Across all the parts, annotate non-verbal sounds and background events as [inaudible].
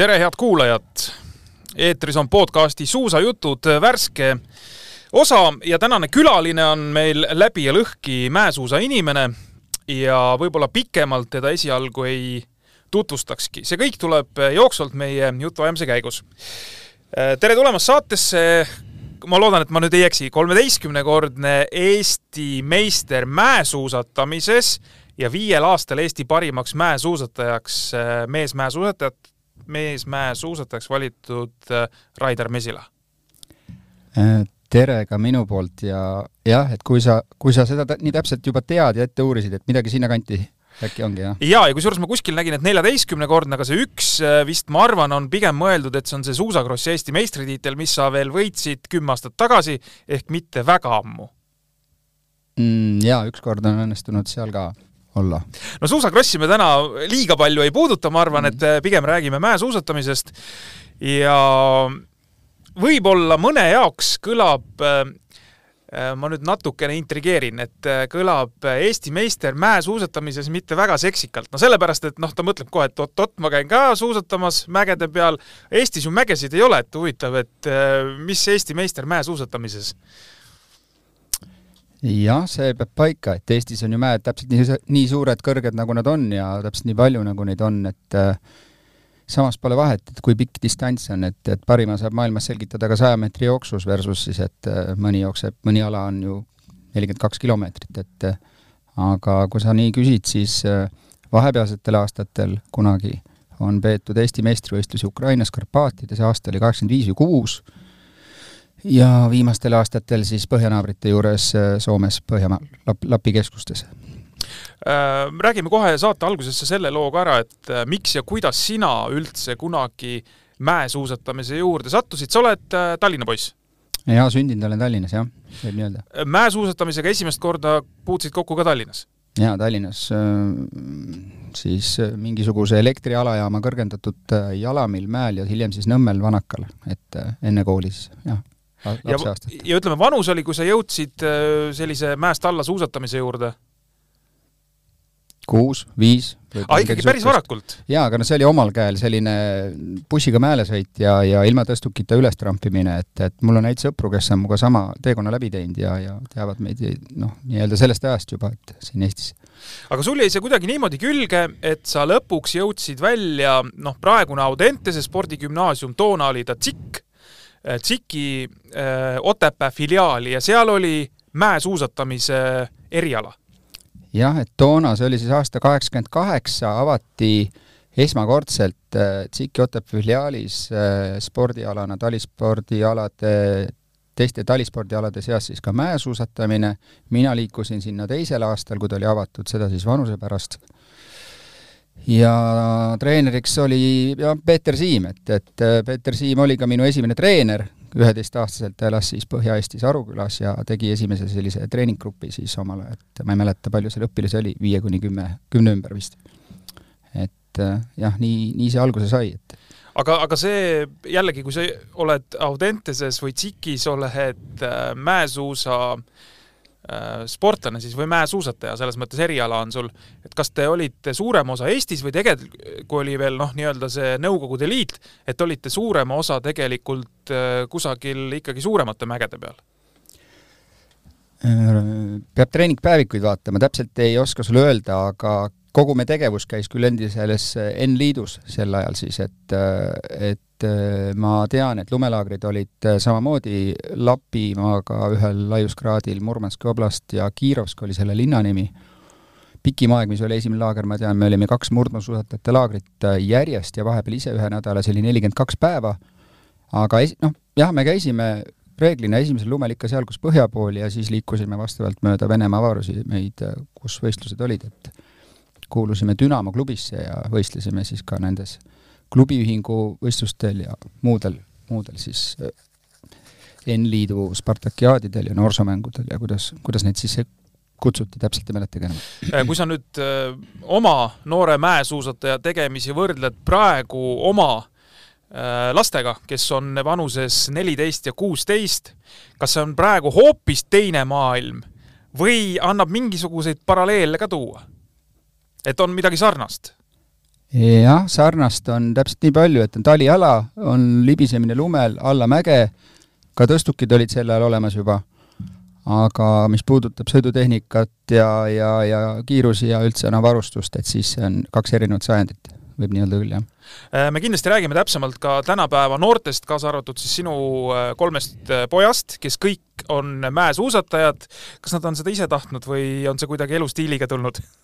tere, head kuulajad! eetris on podcasti Suusajutud värske osa ja tänane külaline on meil läbi ja lõhki mäesuusa inimene ja võib-olla pikemalt teda esialgu ei tutvustakski. see kõik tuleb jooksvalt meie jutuajamise käigus. tere tulemast saatesse, ma loodan, et ma nüüd ei eksi, kolmeteistkümnekordne Eesti meister mäesuusatamises ja viiel aastal Eesti parimaks mäesuusatajaks, meesmäesuusatajat meesmäesuusatajaks valitud äh, Raidar Mesila. Äh, tere ka minu poolt ja jah, et kui sa, kui sa seda nii täpselt juba tead ja ette uurisid, et midagi sinnakanti äkki ongi, jah? jaa, ja kusjuures ma kuskil nägin, et neljateistkümnekordne, aga see üks äh, vist, ma arvan, on pigem mõeldud, et see on see suusakrossi Eesti meistritiitel, mis sa veel võitsid kümme aastat tagasi, ehk mitte väga ammu mm,. Jaa, ükskord on õnnestunud seal ka olla? no suusakrossi me täna liiga palju ei puuduta, ma arvan, et äh, pigem räägime mäesuusatamisest ja võib-olla mõne jaoks kõlab äh, äh, ma nüüd natukene intrigeerin, et kõlab Eesti meister mäesuusatamises mitte väga seksikalt. no sellepärast, et noh, ta mõtleb kohe, et oot-oot, ma käin ka suusatamas mägede peal. Eestis ju mägesid ei ole, et huvitav, et mis Eesti meister mäesuusatamises jah, see peab paika, et Eestis on ju mäed täpselt nii, nii suured, kõrged, nagu nad on ja täpselt nii palju, nagu neid on, et äh, samas pole vahet, et kui pikk distants on, et, et parima saab maailmas selgitada ka saja meetri jooksus versus siis, et äh, mõni jookseb, mõni ala on ju nelikümmend kaks kilomeetrit, et äh, aga kui sa nii küsid, siis äh, vahepealsetel aastatel kunagi on peetud Eesti meistrivõistlusi Ukrainas Karpaatides, aasta oli kaheksakümmend viis või kuus, ja viimastel aastatel siis põhjanaabrite juures äh, Soomes, Põhjamaa, Lap-, Lapi keskustes äh, räägime kohe saate algusesse selle loo ka ära, et äh, miks ja kuidas sina üldse kunagi mäesuusatamise juurde sattusid, sa oled Tallinna poiss? jaa, sündinud olen Tallinnas, jah, võib nii öelda. mäesuusatamisega esimest korda puutusid kokku ka Tallinnas? jaa, Tallinnas siis mingisuguse elektrialajaama kõrgendatud Jalamil mäel ja hiljem siis Nõmmel Vanakal, et enne kooli siis, jah ja, ja ütleme, vanus oli, kui sa jõudsid äh, sellise mäest alla suusatamise juurde? kuus, viis. aa, ikkagi päris varakult? jaa, aga no see oli omal käel selline bussiga mäelesõit ja, ja ilma tõstukita üles trampimine, et, et mul on häid sõpru, kes on minuga sama teekonna läbi teinud ja, ja teavad meid noh, nii-öelda sellest ajast juba, et siin Eestis. aga sul jäi see kuidagi niimoodi külge, et sa lõpuks jõudsid välja, noh, praegune Audentese spordigümnaasium, toona oli ta TSIK TSIK-i äh, Otepää filiaali ja seal oli mäesuusatamise eriala. jah, et toona, see oli siis aasta kaheksakümmend kaheksa, avati esmakordselt äh, TSIK-i Otepää filiaalis äh, spordialana talispordialade teiste talispordialade seas siis ka mäesuusatamine, mina liikusin sinna teisel aastal, kui ta oli avatud, seda siis vanuse pärast ja treeneriks oli ja Peeter Siim, et, et äh, Peeter Siim oli ka minu esimene treener, üheteistaastaselt ta elas siis Põhja-Eestis Arukülas ja tegi esimese sellise treeninggrupi siis omal ajal, et ma ei mäleta, palju seal õpilasi oli, viie kuni kümme, kümne ümber vist. et äh, jah, nii, nii see alguse sai, et aga, aga see jällegi, kui sa oled Audenteses või TSIK-is, oled äh, mäesuusa Äh, sportlane siis või mäesuusataja, selles mõttes eriala on sul, et kas te olite suurema osa Eestis või tegelikult, kui oli veel noh, nii-öelda see Nõukogude Liit, et olite suurema osa tegelikult äh, kusagil ikkagi suuremate mägede peal? Äh, peab treeningpäevikuid vaatama, täpselt ei oska sulle öelda, aga kogu meie tegevus käis küll endises N-liidus sel ajal siis, et, et et äh, ma tean, et lumelaagrid olid samamoodi Lapimaaga ühel laiuskraadil, Murmanski oblast ja Kirovsk oli selle linna nimi. pikim aeg, mis oli esimene laager, ma tean, me olime kaks murdmaasuusatajate laagrit järjest ja vahepeal ise ühe nädala, see oli nelikümmend kaks päeva, aga es-, noh, jah, me käisime reeglina esimesel lumel ikka seal, kus põhja pool ja siis liikusime vastavalt mööda Venemaa avarusi meid, kus võistlused olid, et kuulusime Dünamo klubisse ja võistlesime siis ka nendes klubiühingu võistlustel ja muudel, muudel siis äh, N-liidu Spartakiaadidel ja noorsoomängudel ja kuidas, kuidas neid siis kutsuti, täpselt ei mäletagi enam. Äh, kui sa nüüd öö, äh, oma noore mäesuusataja tegemisi võrdled praegu oma öö, lastega, kes on vanuses neliteist ja kuusteist, kas see on praegu hoopis teine maailm või annab mingisuguseid paralleele ka tuua? Et on midagi sarnast? jah, sarnast on täpselt nii palju, et on taliala, on libisemine lumel alla mäge, ka tõstukid olid sel ajal olemas juba, aga mis puudutab sõidutehnikat ja, ja, ja kiirusi ja üldse noh, varustust, et siis see on kaks erinevat sajandit, võib nii öelda küll, jah äh, me kindlasti räägime täpsemalt ka tänapäeva noortest, kaasa arvatud siis sinu äh, kolmest äh, pojast, kes kõik on mäesuusatajad. kas nad on seda ise tahtnud või on see kuidagi elustiiliga tulnud? [laughs]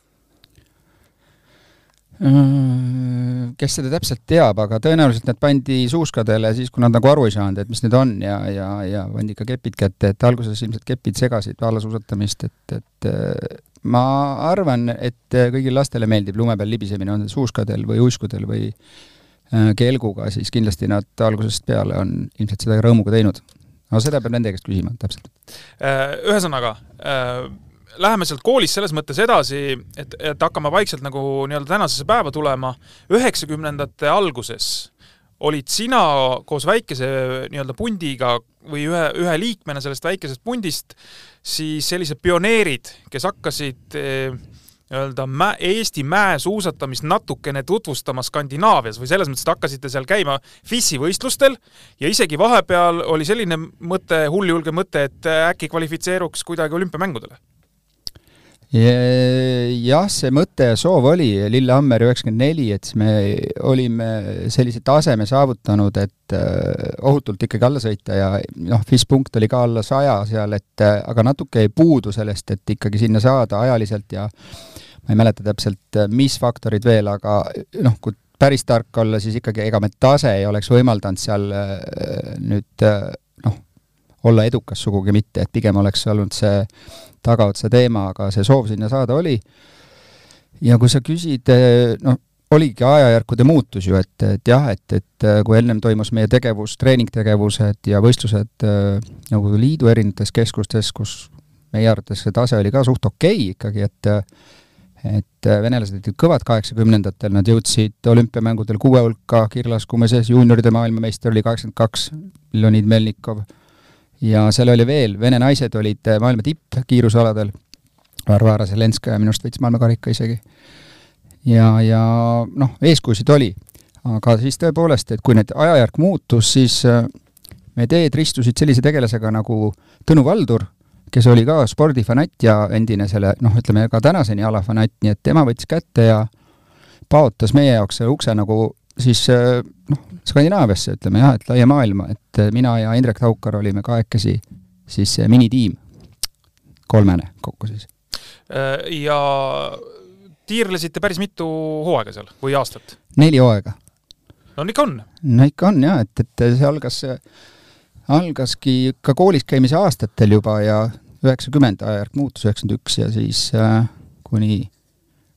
Äh, kes seda täpselt teab, aga tõenäoliselt need pandi suuskadele siis, kui nad nagu aru ei saanud, et mis need on ja, ja, ja pandi ka kepid kätte, et alguses ilmselt kepid segasid allasuusatamist, et, et äh, ma arvan, et kõigile lastele meeldib lume peal libisemine, on see suuskadel või uiskudel või äh, kelguga, siis kindlasti nad algusest peale on ilmselt seda rõõmuga teinud. aga seda peab nende käest küsima täpselt. Ühesõnaga, läheme sealt koolist selles mõttes edasi, et, et hakkame vaikselt nagu nii-öelda tänasesse päeva tulema. üheksakümnendate alguses olid sina koos väikese nii-öelda pundiga või ühe, ühe liikmena sellest väikesest pundist siis sellised pioneerid, kes hakkasid eh, nii-öelda mä-, Eesti mäesuusatamist natukene tutvustama Skandinaavias või selles mõttes, et hakkasite seal käima FIS-i võistlustel ja isegi vahepeal oli selline mõte, hulljulge mõte, et äkki kvalifitseeruks kuidagi olümpiamängudele jah, see mõte ja soov oli Lillehammer üheksakümmend neli, et me olime sellise taseme saavutanud, et äh, ohutult ikkagi alla sõita ja noh, FIS punkt oli ka alla saja seal, et äh, aga natuke jäi puudu sellest, et ikkagi sinna saada ajaliselt ja ma ei mäleta täpselt, mis faktorid veel, aga noh, kui päris tark olla, siis ikkagi ega me tase ei oleks võimaldanud seal äh, nüüd olla edukas sugugi mitte, et pigem oleks olnud see tagaotsa teema, aga see soov sinna saada oli. ja kui sa küsid, noh, oligi ajajärkude muutus ju, et, et jah, et, et kui ennem toimus meie tegevus, treeningtegevused ja võistlused Nõukogude Liidu erinevates keskustes, kus meie arvates see tase oli ka suht okei okay ikkagi, et et venelased olid kõvad kaheksakümnendatel, nad jõudsid olümpiamängudel kuue hulka kiirlaskumises, juunioride maailmameister oli kaheksakümmend kaks, Leonid Melnikov ja seal oli veel, vene naised olid eh, maailma tipp kiirusaladel, Varvara Zelenskaja minu arust võitis maailmakarika isegi. ja, ja noh, eeskujusid oli. aga siis tõepoolest, et kui need ajajärk muutus, siis eh, meie teed ristusid sellise tegelasega nagu Tõnu Valdur, kes oli ka spordifanatt ja endine selle noh, ütleme ka tänaseni alafanatt, nii et tema võttis kätte ja paotas meie jaoks selle ukse nagu siis äh, noh, Skandinaaviasse ütleme jah, et laia maailma, et äh, mina ja Indrek Taukar olime kahekesi siis minitiim, kolmene kokku siis. Äh, ja tiirlesite päris mitu hooaega seal või aastat? neli hooaega. no ikka on? no ikka on jah, et, et see algas, algaski ikka koolis käimise aastatel juba ja üheksakümmend ajajärk muutus, üheksakümmend üks ja siis äh, kuni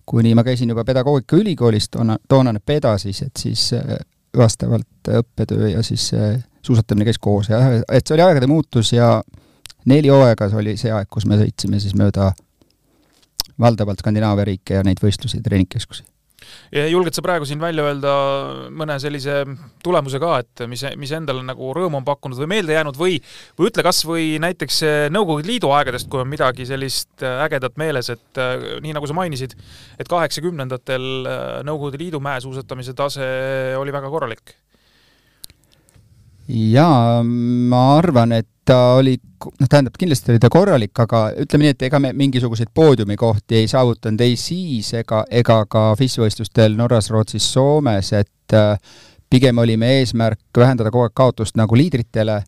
kuni ma käisin juba pedagoogikaülikoolis, toona, toonane peda siis, et siis äh, vastavalt õppetöö ja siis äh, suusatamine käis koos ja et see oli aegade muutus ja neli hooaega oli see aeg, kus me sõitsime siis mööda valdavalt Skandinaavia riike ja neid võistlusi, treeningkeskusi julged sa praegu siin välja öelda mõne sellise tulemuse ka, et mis, mis endale nagu rõõmu on pakkunud või meelde jäänud või, või ütle kas või näiteks Nõukogude Liidu aegadest, kui on midagi sellist ägedat meeles, et äh, nii nagu sa mainisid, et kaheksakümnendatel Nõukogude Liidu mäesuusatamise tase oli väga korralik. Jaa, ma arvan, et ta oli, noh, tähendab, kindlasti oli ta korralik, aga ütleme nii, et ega me mingisuguseid poodiumikohti ei saavutanud ei siis ega, ega ka FIS-võistlustel Norras, Rootsis, Soomes, et äh, pigem oli meie eesmärk vähendada kogu aeg kaotust nagu liidritele,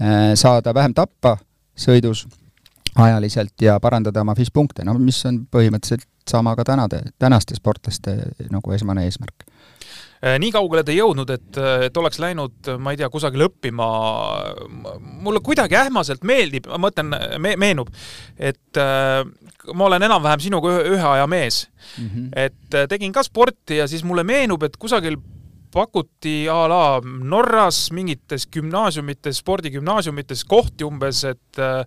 äh, saada vähem tappa sõidus ajaliselt ja parandada oma FIS-punkte, no mis on põhimõtteliselt sama ka tänade, tänaste sportlaste nagu esmane eesmärk nii kaugele ta ei jõudnud, et, et oleks läinud, ma ei tea, kusagile õppima. mulle kuidagi ähmaselt meeldib, ma mõtlen me,, meenub, et äh, ma olen enam-vähem sinuga ühe, ühe aja mees mm. -hmm. et äh, tegin ka sporti ja siis mulle meenub, et kusagil pakuti a la Norras mingites gümnaasiumites, spordigümnaasiumites kohti umbes, et Äh,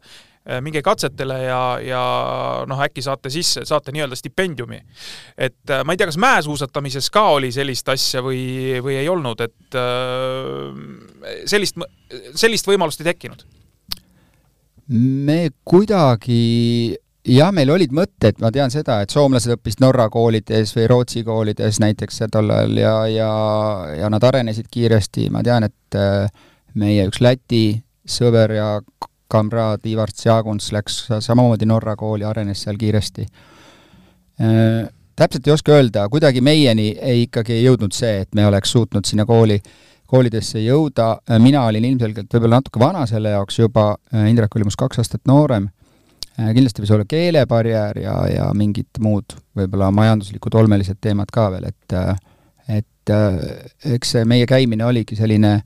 minge katsetele ja, ja noh, äkki saate sisse, saate nii-öelda stipendiumi. et äh, ma ei tea, kas mäesuusatamises ka oli sellist asja või, või ei olnud, et äh, sellist, sellist võimalust ei tekkinud? me kuidagi jah, meil olid mõtted, ma tean seda, et soomlased õppisid Norra koolides või Rootsi koolides näiteks tol ajal ja, ja, ja nad arenesid kiiresti, ma tean, et äh, meie üks Läti sõber ja kamraad Ivar Tšaguns läks samamoodi Norra kooli, arenes seal kiiresti. Äh, täpselt ei oska öelda, kuidagi meieni ei ikkagi ei jõudnud see, et me oleks suutnud sinna kooli, koolidesse jõuda, mina olin ilmselgelt võib-olla natuke vana selle jaoks juba, Indrek oli minust kaks aastat noorem. Äh, kindlasti võis olla keelebarjäär ja, ja mingid muud võib-olla majanduslikud olmelised teemad ka veel, et äh, et äh, eks see meie käimine oligi selline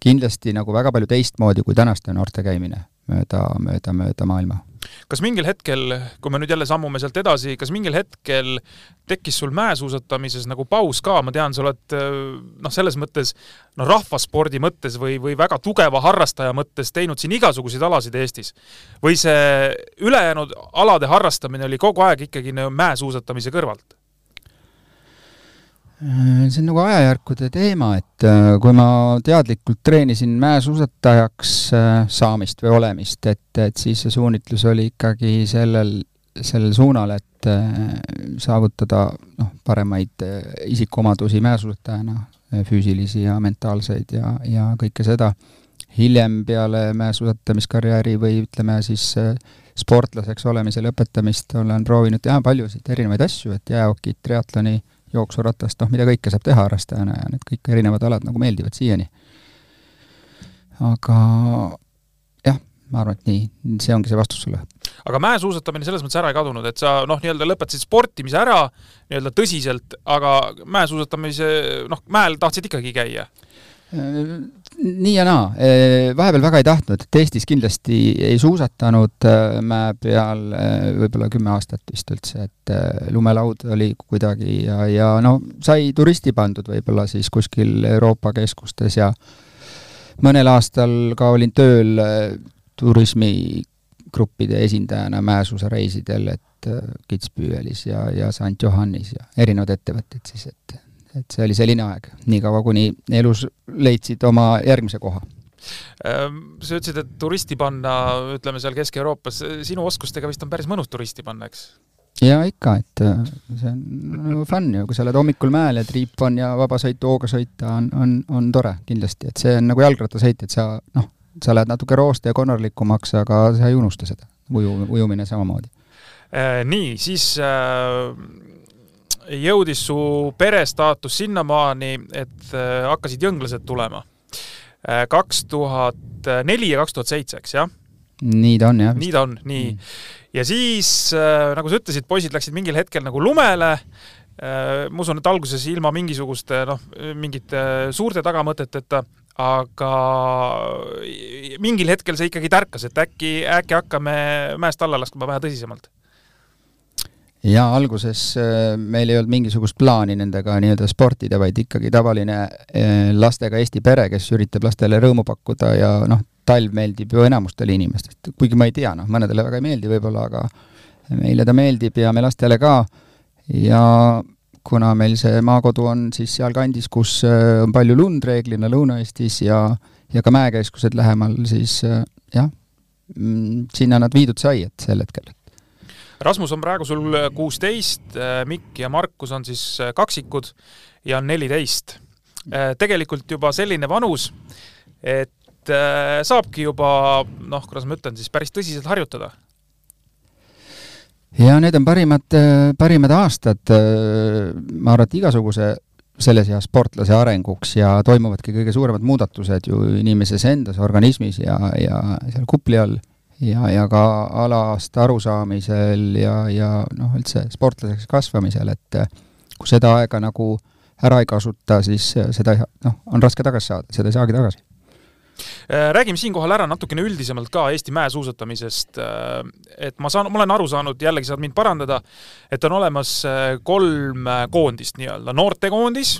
kindlasti nagu väga palju teistmoodi kui tänaste noorte käimine mööda, mööda, mööda maailma kas mingil hetkel, kui me nüüd jälle sammume sealt edasi, kas mingil hetkel tekkis sul mäesuusatamises nagu paus ka, ma tean, sa oled noh, selles mõttes no rahvaspordi mõttes või, või väga tugeva harrastaja mõttes teinud siin igasuguseid alasid Eestis. või see ülejäänud alade harrastamine oli kogu aeg ikkagi mäesuusatamise kõrvalt? Äh, see on nagu ajajärkude teema, et äh, kui ma teadlikult treenisin mäesuusatajaks äh, saamist või olemist, et, et siis see suunitlus oli ikkagi sellel, sellel suunal, et saavutada noh, paremaid isikuomadusi mäesuusatajana, füüsilisi ja mentaalseid ja, ja kõike seda. hiljem peale mäesuusatamiskarjääri või ütleme siis sportlaseks olemise lõpetamist olen proovinud teha paljusid erinevaid asju, et jäähokit, triatloni äh, jooksuratast, noh, mida kõike saab teha harrastajana ja need kõik erinevad alad nagu meeldivad siiani. aga jah, ma arvan, et nii, see ongi see vastus sulle. aga mäesuusatamine selles mõttes ära ei kadunud, et sa noh, nii-öelda lõpetasid sportimise ära nii-öelda tõsiselt, aga mäesuusatamise, noh, mäel tahtsid ikkagi käia? Nii ja naa, vahepeal väga ei tahtnud, et Eestis kindlasti ei suusatanud mäe peal võib-olla kümme aastat vist üldse, et lumelaud oli kuidagi ja, ja no sai turisti pandud võib-olla siis kuskil Euroopa keskustes ja mõnel aastal ka olin tööl turismigruppide esindajana mäesuusareisidel, et Kitzbühelis ja, ja St Johannis ja erinevad ettevõtted siis, et et see oli selline aeg, niikaua kuni elus leidsid oma järgmise koha ehm, sa ütlesid, et turisti panna, ütleme seal Kesk-Euroopas, sinu oskustega vist on päris mõnus turisti panna, eks? jaa, ikka, et äh, see on fun ju, kui sa oled hommikul mäel ja triip on ja vabasõitu hooga sõita on, on, on tore kindlasti, et see on nagu jalgrattasõit, et sa noh, sa lähed natuke rooste ja konarlikumaks, aga sa ei unusta seda, uju, ujumine samamoodi. Äh, nii, siis äh jõudis su perestaatus sinnamaani, et äh, hakkasid jõnglased tulema. Äh, kaks tuhat neli ja kaks tuhat seitse, eks jah? nii ta on, jah. nii ta on, nii mm.. ja siis, äh, nagu sa ütlesid, poisid läksid mingil hetkel nagu lumele, ma usun, et alguses ilma mingisuguste noh, mingite suurte tagamõteteta, aga mingil hetkel see ikkagi tärkas, et äkki, äkki hakkame mäest alla laskma vähe tõsisemalt jaa, alguses äh, meil ei olnud mingisugust plaani nendega nii-öelda sportida, vaid ikkagi tavaline äh, lastega Eesti pere, kes üritab lastele rõõmu pakkuda ja noh, talv meeldib ju enamustele inimestest, kuigi ma ei tea, noh, mõnedele väga ei meeldi võib-olla, aga meile ta meeldib ja me lastele ka. Ja kuna meil see maakodu on siis sealkandis, kus äh, on palju lund reeglina Lõuna-Eestis ja, ja ka mäekeskused lähemal, siis jah, mm, sinna nad viidud sai, et sel hetkel Rasmus on praegu sul kuusteist, äh, Mikk ja Markus on siis äh, kaksikud ja on neliteist. Äh, tegelikult juba selline vanus, et saabki juba noh, kuidas ma ütlen siis, päris tõsiselt harjutada. ja need on parimad, parimad aastad, ma arvan, et igasuguse selles eas sportlase arenguks ja toimuvadki kõige suuremad muudatused ju inimeses endas, organismis ja, ja seal kupli all ja, ja ka alast arusaamisel ja, ja noh, üldse sportlaseks kasvamisel, et eh, kui seda aega nagu ära ei kasuta, siis seda noh, on raske tagasi saada, seda ei saagi tagasi eh, räägime siinkohal ära natukene üldisemalt ka Eesti mäesuusatamisest. Eh, et ma saan, ma olen aru saanud, jällegi saad mind parandada, et on olemas kolm koondist nii-öelda, noortekoondis,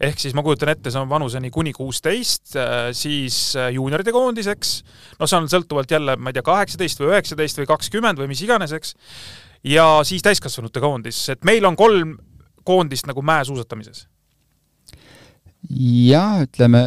ehk siis ma kujutan ette, see on vanuseni kuni kuusteist, äh, siis äh, juunioride koondis, eks, no see on sõltuvalt jälle, ma ei tea, kaheksateist või üheksateist või kakskümmend või mis iganes, eks, ja siis täiskasvanute koondis, et meil on kolm koondist nagu mäesuusatamises jah, ütleme,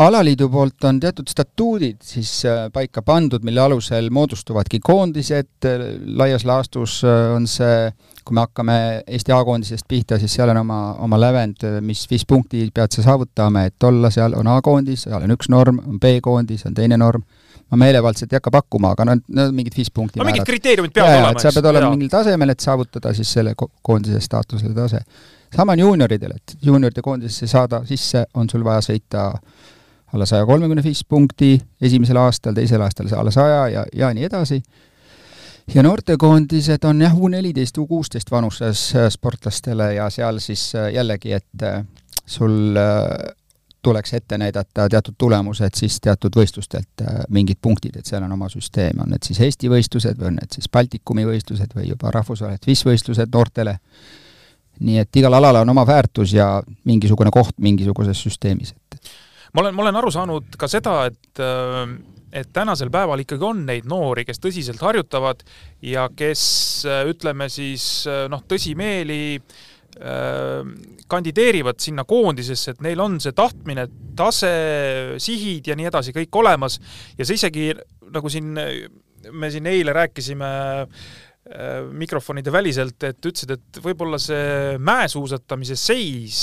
alaliidu poolt on teatud statuudid siis äh, paika pandud, mille alusel moodustuvadki koondised, laias laastus äh, on see, kui me hakkame Eesti A-koondisest pihta, siis seal on oma, oma lävend, mis viis punkti pead sa saavutama, et olla seal, on A-koondis, seal on üks norm, on B-koondis, on teine norm, ma meelevaldselt ei hakka pakkuma, aga need on mingid viis punkti no mingid kriteeriumid peavad olema, eks? sa pead olema mingil tasemel, et saavutada siis selle koondise staatusele tase sama on juunioridel, et juunioride koondisesse saada sisse, on sul vaja sõita alla saja kolmekümne viis punkti esimesel aastal, teisel aastal alla saja ja, ja nii edasi. ja noortekoondised on jah, U neliteist, U kuusteist vanuses äh, sportlastele ja seal siis äh, jällegi, et äh, sul tuleks ette näidata teatud tulemused siis teatud võistlustelt mingid punktid, et seal on oma süsteem, on need siis Eesti võistlused või on need siis Baltikumi võistlused või juba rahvusvahelised FIS võistlused noortele nii et igal alal on oma väärtus ja mingisugune koht mingisuguses süsteemis, et ma olen, ma olen aru saanud ka seda, et äh, et tänasel päeval ikkagi on neid noori, kes tõsiselt harjutavad ja kes äh, ütleme siis äh, noh, tõsimeeli kandideerivad sinna koondisesse, et neil on see tahtmine, tase, sihid ja nii edasi kõik olemas. Ja see isegi nagu siin me siin eile rääkisime äh, mikrofonide väliselt, et ütlesid, et võib-olla see mäesuusatamise seis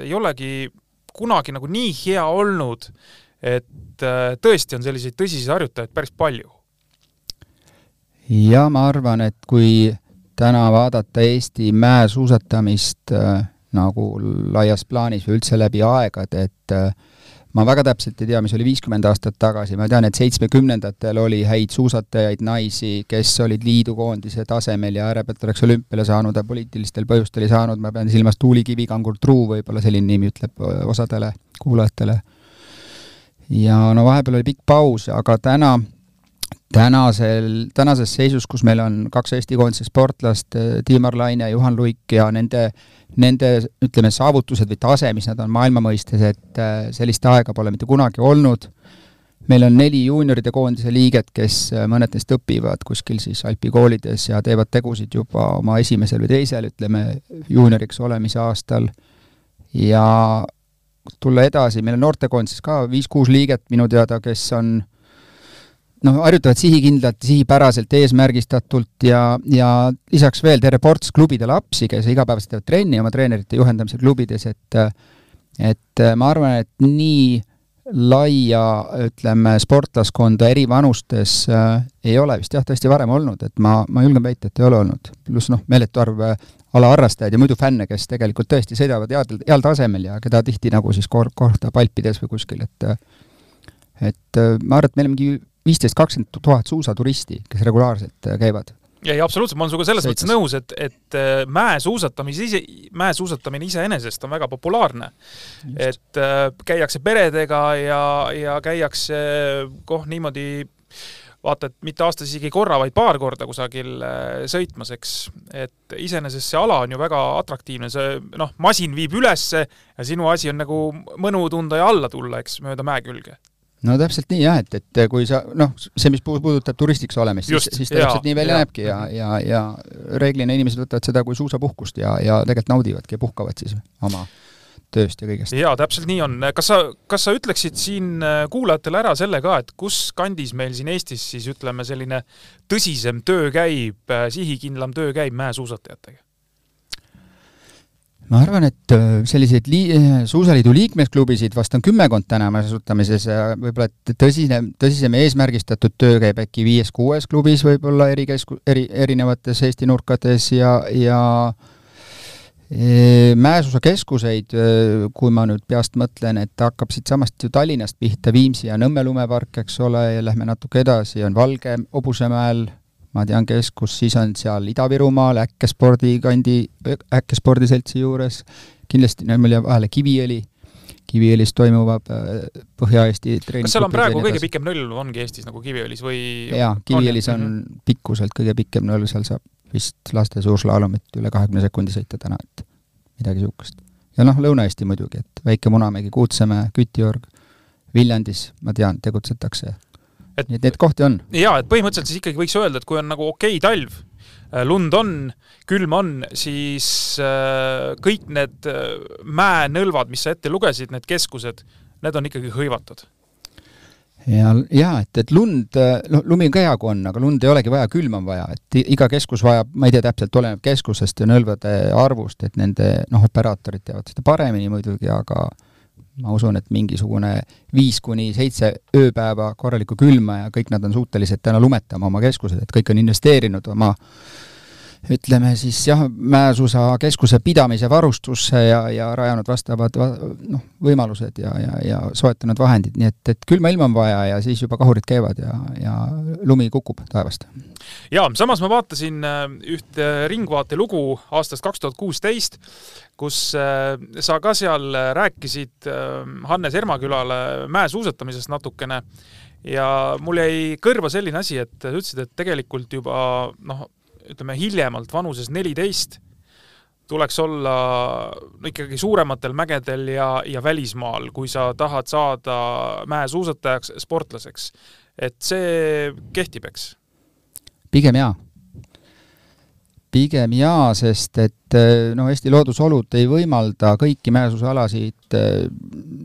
ei olegi kunagi nagu nii hea olnud, et äh, tõesti on selliseid tõsiseid harjutajaid päris palju. ja ma arvan, et kui täna vaadata Eesti mäesuusatamist äh, nagu laias plaanis või üldse läbi aegade, et äh, ma väga täpselt ei tea, mis oli viiskümmend aastat tagasi, ma tean, et seitsmekümnendatel oli häid suusatajaid, naisi, kes olid liidukoondise tasemel ja äärepealt oleks olümpiale saanud, aga poliitilistel põhjustel ei saanud, ma pean silmas Tuuli Kivikangur Truu, võib-olla selline nimi ütleb osadele kuulajatele. ja no vahepeal oli pikk paus, aga täna tänasel, tänases seisus, kus meil on kaks Eesti koondise sportlast, Tiimar Laine, Juhan Luik ja nende, nende ütleme, saavutused või tase, mis nad on maailma mõistes, et äh, sellist aega pole mitte kunagi olnud, meil on neli juunioride koondise liiget, kes, äh, mõned neist õpivad kuskil siis Alpi koolides ja teevad tegusid juba oma esimesel või teisel, ütleme, juunioriks olemise aastal, ja tulla edasi, meil on noortekoondises ka viis-kuus liiget minu teada, kes on noh, harjutavad sihikindlalt, sihipäraselt, eesmärgistatult ja, ja lisaks veel terve ports klubide lapsi, kes igapäevaselt teevad trenni oma treenerite juhendamisel klubides, et et ma arvan, et nii laia, ütleme, sportlaskonda eri vanustes äh, ei ole vist jah, tõesti varem olnud, et ma, ma julgen väita, et ei ole olnud. pluss noh, meeletu arv äh, alaharrastajaid ja muidu fänne, kes tegelikult tõesti sõidavad headel, heal tasemel ja keda tihti nagu siis kor-, kohtub Alpides või kuskil, et et äh, ma arvan, et meil on mingi viisteist, kakskümmend tuhat suusaturisti, kes regulaarselt äh, käivad ei, absoluutselt, ma olen sinuga selles mõttes nõus, et, et äh, mäesuusatamise ise, mäesuusatamine iseenesest on väga populaarne. et äh, käiakse peredega ja, ja käiakse koh niimoodi vaata, et mitte aastas isegi korra, vaid paar korda kusagil äh, sõitmas, eks. et iseenesest see ala on ju väga atraktiivne, see noh, masin viib ülesse ja sinu asi on nagu mõnu tunda ja alla tulla, eks, mööda mäe külge no täpselt nii jah, et, et kui sa noh, see, mis puudutab turistiks olemist, siis, siis ta täpselt nii välja näebki ja, ja, ja reeglina inimesed võtavad seda kui suusapuhkust ja, ja tegelikult naudivadki ja puhkavad siis oma tööst ja kõigest. jaa, täpselt nii on. kas sa, kas sa ütleksid siin äh, kuulajatele ära selle ka, et kus kandis meil siin Eestis siis ütleme, selline tõsisem töö käib, äh, sihikindlam töö käib mäesuusatajatega? Ma arvan, et äh, selliseid lii-, Suusaliidu liikmesklubisid vast on kümmekond täna asutamises ja võib-olla et tõsine, tõsisem eesmärgistatud töö käib äkki viies-kuues klubis võib-olla eri kesku-, eri, erinevates Eesti nurkades ja, ja e, mäesuusakeskuseid, e, kui ma nüüd peast mõtlen, et hakkab siitsamast ju Tallinnast pihta, Viimsi ja Nõmme lumepark, eks ole, ja lähme natuke edasi, on Valge Hobusemäel ma tean keskust, siis on seal Ida-Virumaal Äkkespordi kandi, Äkkespordi seltsi juures, kindlasti, meil jääb vahele Kiviõli, Kiviõlis toimuvad äh, Põhja-Eesti kas seal on praegu kõige pikem nõlv, ongi Eestis nagu Kiviõlis või jaa, Kiviõlis on, on -hmm. pikkuselt kõige pikem nõlv, seal saab vist laste suurslaalomit üle kahekümne sekundi sõita täna, et midagi niisugust. ja noh, Lõuna-Eesti muidugi, et Väike Munamägi, Kuutsemäe, Kütiorg, Viljandis, ma tean, tegutsetakse et nii et neid kohti on. jaa, et põhimõtteliselt siis ikkagi võiks öelda, et kui on nagu okei okay talv, lund on, külm on, siis kõik need mäenõlvad, mis sa ette lugesid, need keskused, need on ikkagi hõivatud ja, ja et, et lund, noh, lumi on ka hea, kui on, aga lund ei olegi vaja, külma on vaja, et iga keskus vajab, ma ei tea täpselt, oleneb keskusest ja nõlvade arvust, et nende noh, operaatorid teavad seda paremini muidugi, aga ma usun, et mingisugune viis kuni seitse ööpäeva korralikku külma ja kõik nad on suutelised täna lumetama oma keskused, et kõik on investeerinud oma ütleme siis jah, mäesuusakeskuse pidamise varustusse ja, ja rajanud vastavad noh, võimalused ja, ja, ja soetanud vahendid, nii et, et külma ilma on vaja ja siis juba kahurid käivad ja, ja lumi kukub taevast. jaa, samas ma vaatasin äh, ühte Ringvaate lugu aastast kaks tuhat kuusteist, kus äh, sa ka seal rääkisid äh, Hannes Ermakülale mäesuusatamisest natukene ja mul jäi kõrva selline asi, et sa ütlesid, et tegelikult juba noh, ütleme hiljemalt vanuses neliteist tuleks olla no ikkagi suurematel mägedel ja, ja välismaal, kui sa tahad saada mäesuusatajaks, sportlaseks. et see kehtib, eks? pigem jaa pigem jaa, sest et eh, no Eesti loodusolud ei võimalda kõiki mäesuusalasid eh,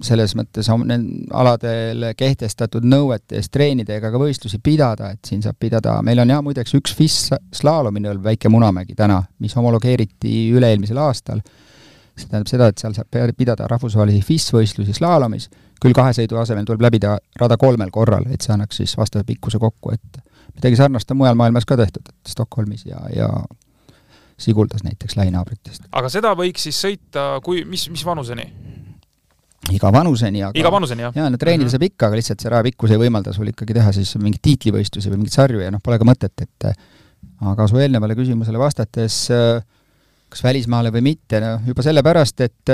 selles mõttes aladele kehtestatud nõuete eest treenida ega ka võistlusi pidada, et siin saab pidada, meil on jah, muideks üks FIS slaalominõlv, Väike Munamägi täna, mis homologeeriti üle-eelmisel aastal. see tähendab seda, et seal saab pidada rahvusvahelisi FIS-võistlusi slaalomis, küll kahe sõidu asemel tuleb läbida rada kolmel korral, et see annaks siis vastava pikkuse kokku, et midagi sarnast on mujal maailmas ka tehtud, et Stockholmis ja, ja Siguldas näiteks lähinaabritest. aga seda võiks siis sõita kui, mis, mis vanuseni? iga vanuseni, aga iga vanuseni, jah? jaa, no treenida mm -hmm. saab ikka, aga lihtsalt see rajapikkus ei võimalda sul ikkagi teha siis mingeid tiitlivõistlusi või mingeid sarju ja noh, pole ka mõtet, et aga su eelnevale küsimusele vastates kas välismaale või mitte, noh juba sellepärast, et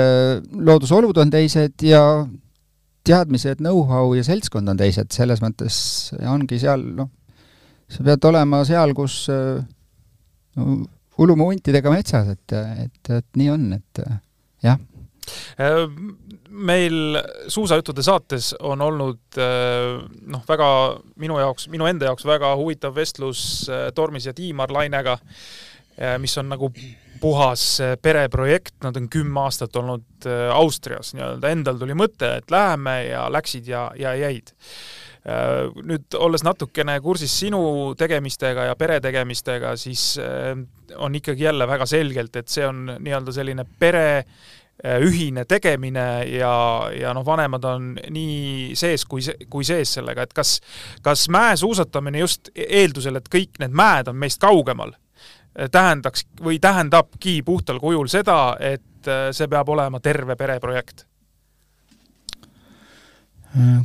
loodusolud on teised ja teadmised, know-how ja seltskond on teised, selles mõttes ongi seal noh, sa pead olema seal, kus no, uluma huntidega metsas, et, et, et nii on, et jah. Äh, meil suusajuttude saates on olnud äh, noh, väga minu jaoks, minu enda jaoks väga huvitav vestlus äh, Tormis ja Tiimar Lainega, mis on nagu puhas pereprojekt, nad on kümme aastat olnud Austrias. Nii-öelda, endal tuli mõte, et läheme ja läksid ja, ja jäid nüüd olles natukene kursis sinu tegemistega ja pere tegemistega, siis äh, on ikkagi jälle väga selgelt, et see on nii-öelda selline pere äh, ühine tegemine ja, ja noh, vanemad on nii sees kui, kui sees sellega, et kas, kas mäesuusatamine just eeldusel, et kõik need mäed on meist kaugemal, tähendaks või tähendabki puhtal kujul seda, et see peab olema terve pere projekt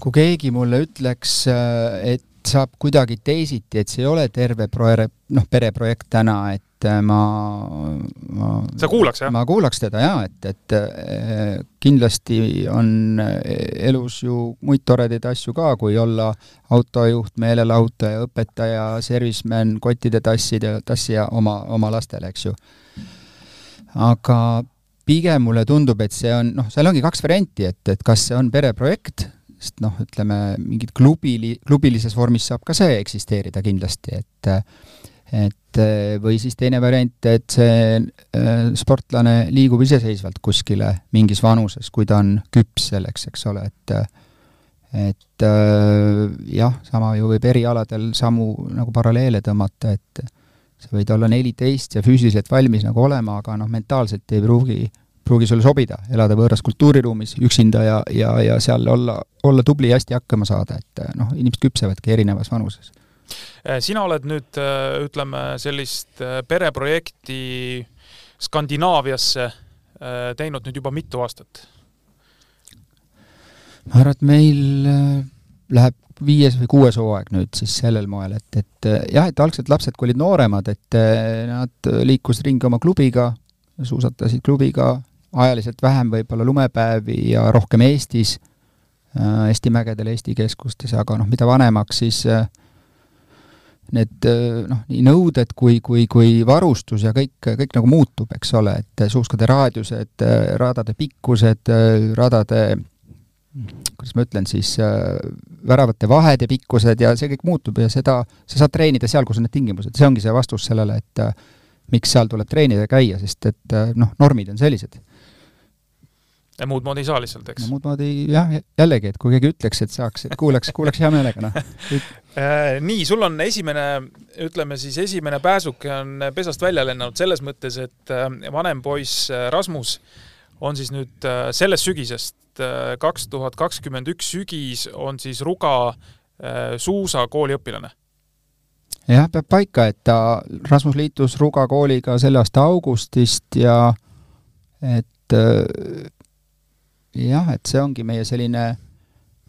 kui keegi mulle ütleks, äh, et saab kuidagi teisiti, et see ei ole terve pro-, noh, pereprojekt täna, et äh, ma, ma sa kuulaks, jah? ma kuulaks teda jaa, et, et äh, kindlasti on elus ju muid toredaid asju ka, kui olla autojuht, meelelahutaja, õpetaja, serviceman, kottide tassida, tassija oma, oma lastele, eks ju. aga pigem mulle tundub, et see on, noh, seal ongi kaks varianti, et, et kas see on pereprojekt, sest noh, ütleme mingit klubili, klubilises vormis saab ka see eksisteerida kindlasti, et et või siis teine variant, et see äh, sportlane liigub iseseisvalt kuskile mingis vanuses, kui ta on küps selleks, eks ole, et et äh, jah, sama ju võib erialadel samu nagu paralleele tõmmata, et sa võid olla neliteist ja füüsiliselt valmis nagu olema, aga noh, mentaalselt ei pruugi pruugi sulle sobida, elada võõras kultuuriruumis üksinda ja, ja, ja seal olla, olla tubli ja hästi hakkama saada, et noh, inimesed küpsevadki erinevas vanuses. Äh, sina oled nüüd äh, ütleme, sellist pereprojekti Skandinaaviasse teinud nüüd juba mitu aastat? ma arvan, et meil läheb viies või kuues hooaeg nüüd siis sellel moel, et, et jah, et algselt lapsed, kui olid nooremad, et nad liikusid ringi oma klubiga, suusatasid klubiga, ajaliselt vähem võib-olla lumepäevi ja rohkem Eestis, äh, Eesti mägedel, Eesti keskustes, aga noh, mida vanemaks, siis äh, need äh, noh, nii nõuded kui, kui, kui varustus ja kõik, kõik nagu muutub, eks ole, et suuskade raadiused, radade pikkused, radade kuidas ma ütlen siis, väravate vahed ja pikkused ja see kõik muutub ja seda, sa saad treenida seal, kus on need tingimused, see ongi see vastus sellele, et miks seal tuleb treenida ja käia, sest et noh, normid on sellised. Ja muud moodi ei saa lihtsalt, eks no,? muud moodi jah, jällegi, et kui keegi ütleks, et saaks, et kuulaks, kuulaks hea meelega, noh. [laughs] Äh, nii, sul on esimene, ütleme siis esimene pääsuke on pesast välja lennanud selles mõttes, et vanem poiss Rasmus on siis nüüd sellest sügisest Äh, kaks tuhat kakskümmend üks sügis on siis Ruga äh, suusakooli õpilane. jah, peab paika, et ta, Rasmus liitus Ruga kooliga selle aasta augustist ja et äh, jah, et see ongi meie selline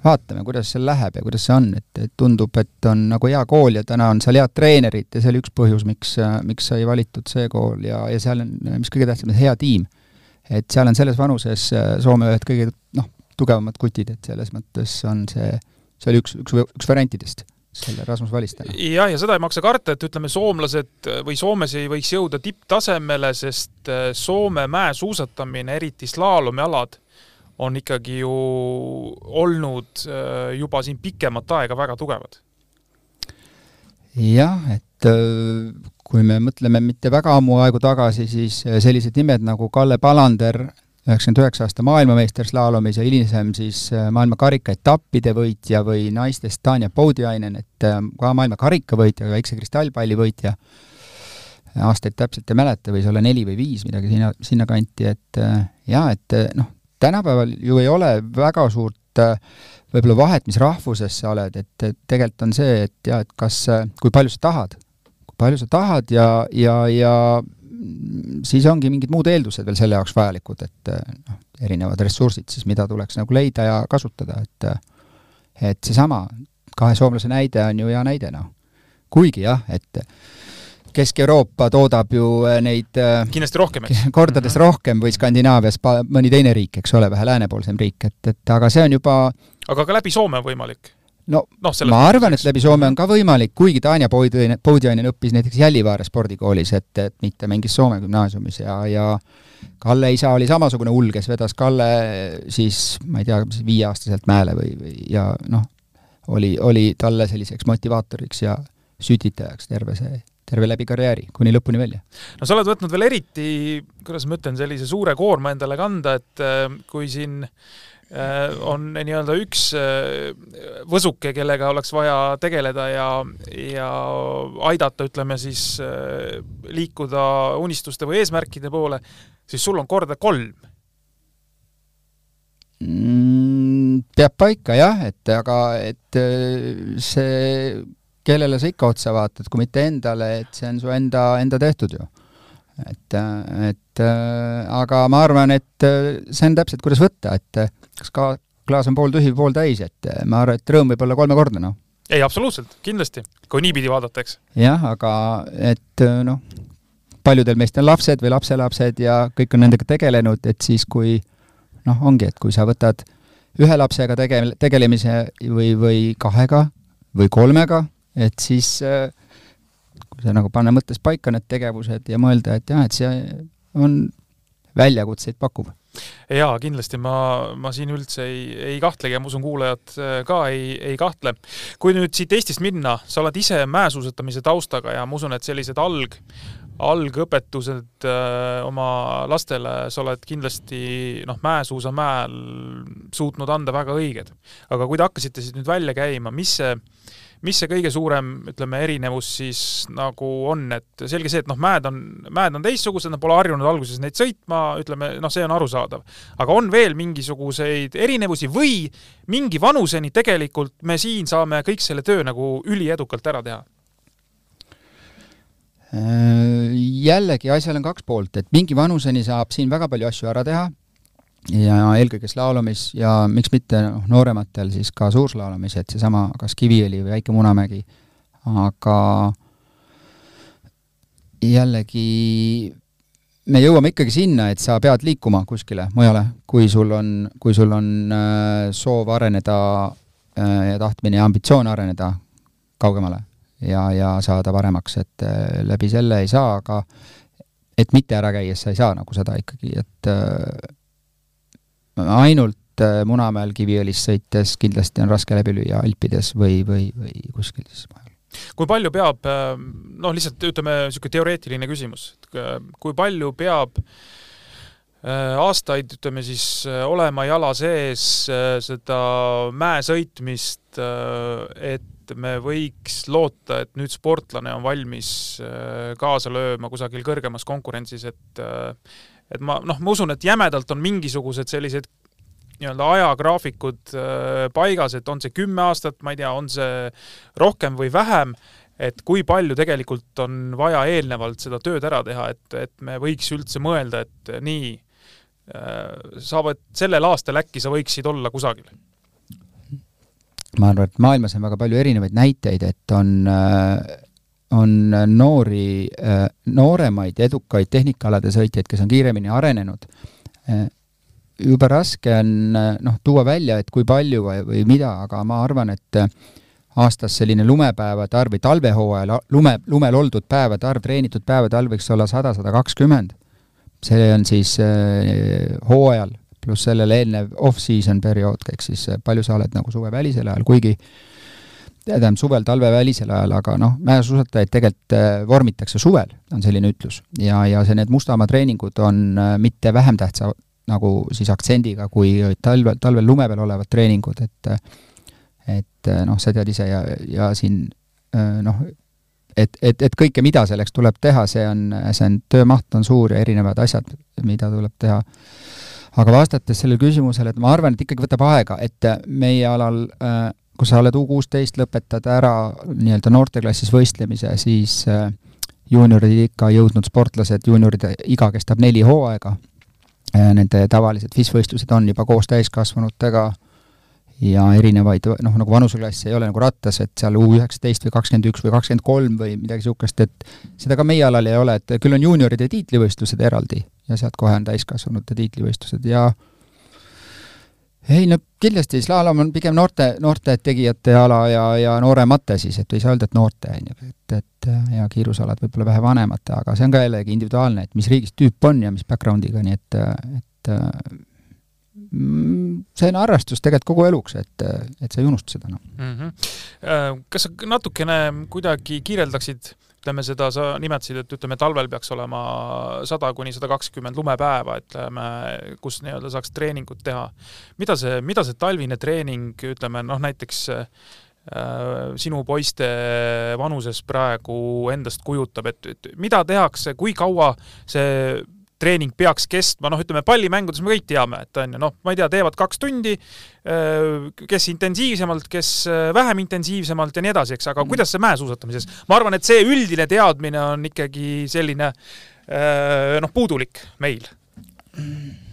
vaatame, kuidas seal läheb ja kuidas see on, et, et tundub, et on nagu hea kool ja täna on seal head treenerid ja see oli üks põhjus, miks, miks sai valitud see kool ja, ja seal on, mis kõige tähtsam, hea tiim et seal on selles vanuses äh, Soome ühed kõige noh, tugevamad kutid, et selles mõttes on see, see oli üks, üks, üks variantidest selle Rasmus Valistena. jah, ja seda ei maksa karta, et ütleme, soomlased või Soomes ei võiks jõuda tipptasemele, sest äh, Soome mäesuusatamine, eriti slaalomialad, on ikkagi ju olnud äh, juba siin pikemat aega väga tugevad. jah, et kui me mõtleme mitte väga ammu aegu tagasi, siis äh, sellised nimed nagu Kalle Palander, üheksakümmend üheksa aasta maailmameister slaalomis ja hilisem siis äh, maailma karikaetappide võitja või naistest Tanja Poudiainen, et äh, ka maailma karikavõitja, väikse kristallpalli võitja, aastaid täpselt ei mäleta, võis olla neli või viis, midagi sinna, sinnakanti, et jaa, et noh, tänapäeval ju ei ole väga suurt võib-olla vahet, mis rahvusest sa oled, et, et tegelikult on see, et jah, et kas, kui palju sa tahad palju sa tahad ja, ja, ja siis ongi mingid muud eeldused veel selle jaoks vajalikud, et noh, erinevad ressursid siis, mida tuleks nagu leida ja kasutada, et et seesama kahe soomlase näide on ju hea näide, noh. kuigi jah, et Kesk-Euroopa toodab ju neid kindlasti rohkem, eks? kordades mm -hmm. rohkem või Skandinaavias mõni teine riik, eks ole, vähe läänepoolsem riik, et, et aga see on juba aga ka läbi Soome on võimalik? no, no ma arvan, et läbi Soome on ka võimalik, kuigi Tanja Poudiainen õppis näiteks Jällivaare spordikoolis, et, et mitte mingis Soome gümnaasiumis ja, ja Kalle isa oli samasugune hull, kes vedas Kalle siis, ma ei tea, viieaastaselt mäele või, või ja noh, oli, oli talle selliseks motivaatoriks ja sütitajaks terve see, terve läbi karjääri, kuni lõpuni välja. no sa oled võtnud veel eriti, kuidas ma ütlen, sellise suure koorma endale kanda, et äh, kui siin äh, on nii-öelda üks äh, võsuke, kellega oleks vaja tegeleda ja, ja aidata, ütleme siis liikuda unistuste või eesmärkide poole, siis sul on korda kolm mm,. peab paika jah, et aga et see, kellele sa ikka otsa vaatad, kui mitte endale, et see on su enda, enda tehtud ju et, et aga ma arvan, et see on täpselt, kuidas võtta, et kas ka klaas on pooltühi või pooltäis, et ma arvan, et rõõm võib olla kolmekordne, noh. ei, absoluutselt, kindlasti, kui niipidi vaadata, eks. jah, aga et noh, paljudel meist on lapsed või lapselapsed ja kõik on nendega tegelenud, et siis kui noh, ongi, et kui sa võtad ühe lapsega tege-, tegelemise või, või kahega või kolmega, et siis kui sa nagu panna mõttes paika need tegevused ja mõelda, et jah, et see on väljakutseid pakub jaa, kindlasti ma, ma siin üldse ei, ei kahtlegi ja ma usun, kuulajad äh, ka ei, ei kahtle. kui nüüd siit Eestist minna, sa oled ise mäesuusatamise taustaga ja ma usun, et sellised alg, algõpetused öö, äh, oma lastele sa oled kindlasti noh, mäesuusamäel suutnud anda väga õiged. aga kui te hakkasite siis nüüd välja käima, mis see mis see kõige suurem, ütleme, erinevus siis nagu on, et selge see, et noh, mäed on, mäed on teistsugused, nad pole harjunud alguses neid sõitma, ütleme, noh, see on arusaadav. aga on veel mingisuguseid erinevusi või mingi vanuseni tegelikult me siin saame kõik selle töö nagu üliedukalt ära teha? Äh, jällegi, asjal on kaks poolt, et mingi vanuseni saab siin väga palju asju ära teha ja eelkõige slaalomis ja miks mitte noh, noorematel siis ka suurslaalomis, et seesama kas Kiviõli või Väike Munamägi, aga jällegi me jõuame ikkagi sinna, et sa pead liikuma kuskile mujale, kui sul on, kui sul on äh, soov areneda äh, ja tahtmine ja ambitsioon areneda kaugemale ja, ja saada paremaks, et äh, läbi selle ei saa, aga et mitte ära käies sa ei saa nagu seda ikkagi, et ainult et Munamäel Kiviõlis sõites kindlasti on raske läbi lüüa Alpides või, või, või kuskil siis mujal. Kui palju peab, noh, lihtsalt ütleme, niisugune teoreetiline küsimus, et kui palju peab aastaid, ütleme siis, olema jala sees seda mäe sõitmist, et me võiks loota, et nüüd sportlane on valmis äh, kaasa lööma kusagil kõrgemas konkurentsis, et äh, et ma noh, ma usun, et jämedalt on mingisugused sellised nii-öelda ajagraafikud äh, paigas, et on see kümme aastat, ma ei tea, on see rohkem või vähem, et kui palju tegelikult on vaja eelnevalt seda tööd ära teha, et, et me võiks üldse mõelda, et nii, saavad sellel aastal äkki sa võiksid olla kusagil. Ma arvan, et maailmas on väga palju erinevaid näiteid, et on äh, on noori, äh, nooremaid edukaid tehnikaalade sõitjaid, kes on kiiremini arenenud. Äh, jube raske on noh, tuua välja, et kui palju või, või mida, aga ma arvan, et aastas selline lumepäevade arv või talvehooajal lume, lumel oldud päevade arv, treenitud päevade arv võiks olla sada, sada kakskümmend. see on siis äh, hooajal pluss sellele eelnev off-season periood, ehk siis palju sa oled nagu suvevälisel ajal, kuigi tähendab, suvel-talvevälisel ajal, aga noh, mäesuusatajaid tegelikult eh, vormitakse suvel, on selline ütlus. ja, ja see, need Mustamaa treeningud on eh, mitte vähem tähtsa nagu siis aktsendiga kui talvel, talvel lume peal olevad treeningud, et et noh, sa tead ise ja, ja siin noh, et, et, et kõike, mida selleks tuleb teha, see on, see on, töömaht on suur ja erinevad asjad, mida tuleb teha aga vastates sellele küsimusele, et ma arvan, et ikkagi võtab aega, et meie alal äh, kui sa oled U kuusteist, lõpetad ära nii-öelda noorteklassis võistlemise, siis äh, juuniorid ikka jõudnud sportlased, juunioride iga kestab neli hooaega, äh, nende tavalised FIS võistlused on juba koos täiskasvanutega ja erinevaid, noh, nagu vanuseklasse ei ole nagu rattas, et seal U üheksateist või kakskümmend üks või kakskümmend kolm või midagi niisugust, et seda ka meie alal ei ole, et küll on juunioride tiitlivõistlused eraldi ja sealt kohe on täiskasvanute tiitlivõistlused ja ei no kindlasti, slaalom on pigem noorte, noorte tegijate ala ja, ja nooremate siis, et ei saa öelda, et noorte, on ju, et, et ja kiirusalad võib-olla vähe vanemate, aga see on ka jällegi individuaalne, et mis riigist tüüp on ja mis background'iga, nii et, et mm, see on harrastus tegelikult kogu eluks, et, et sa ei unusta seda, noh. Mm -hmm.. Kas sa natukene kuidagi kirjeldaksid ütleme seda, sa nimetasid, et ütleme, talvel peaks olema sada kuni sada kakskümmend lumepäeva, ütleme, kus nii-öelda saaks treeningut teha. mida see, mida see talvine treening, ütleme noh, näiteks äh, sinu poiste vanuses praegu endast kujutab, et, et mida tehakse, kui kaua see treening peaks kestma, noh, ütleme pallimängudes me kõik teame, et on ju, noh, ma ei tea, teevad kaks tundi, kes intensiivsemalt, kes vähem intensiivsemalt ja nii edasi, eks, aga mm. kuidas see mäesuusatamises, ma arvan, et see üldine teadmine on ikkagi selline noh, puudulik meil. Mm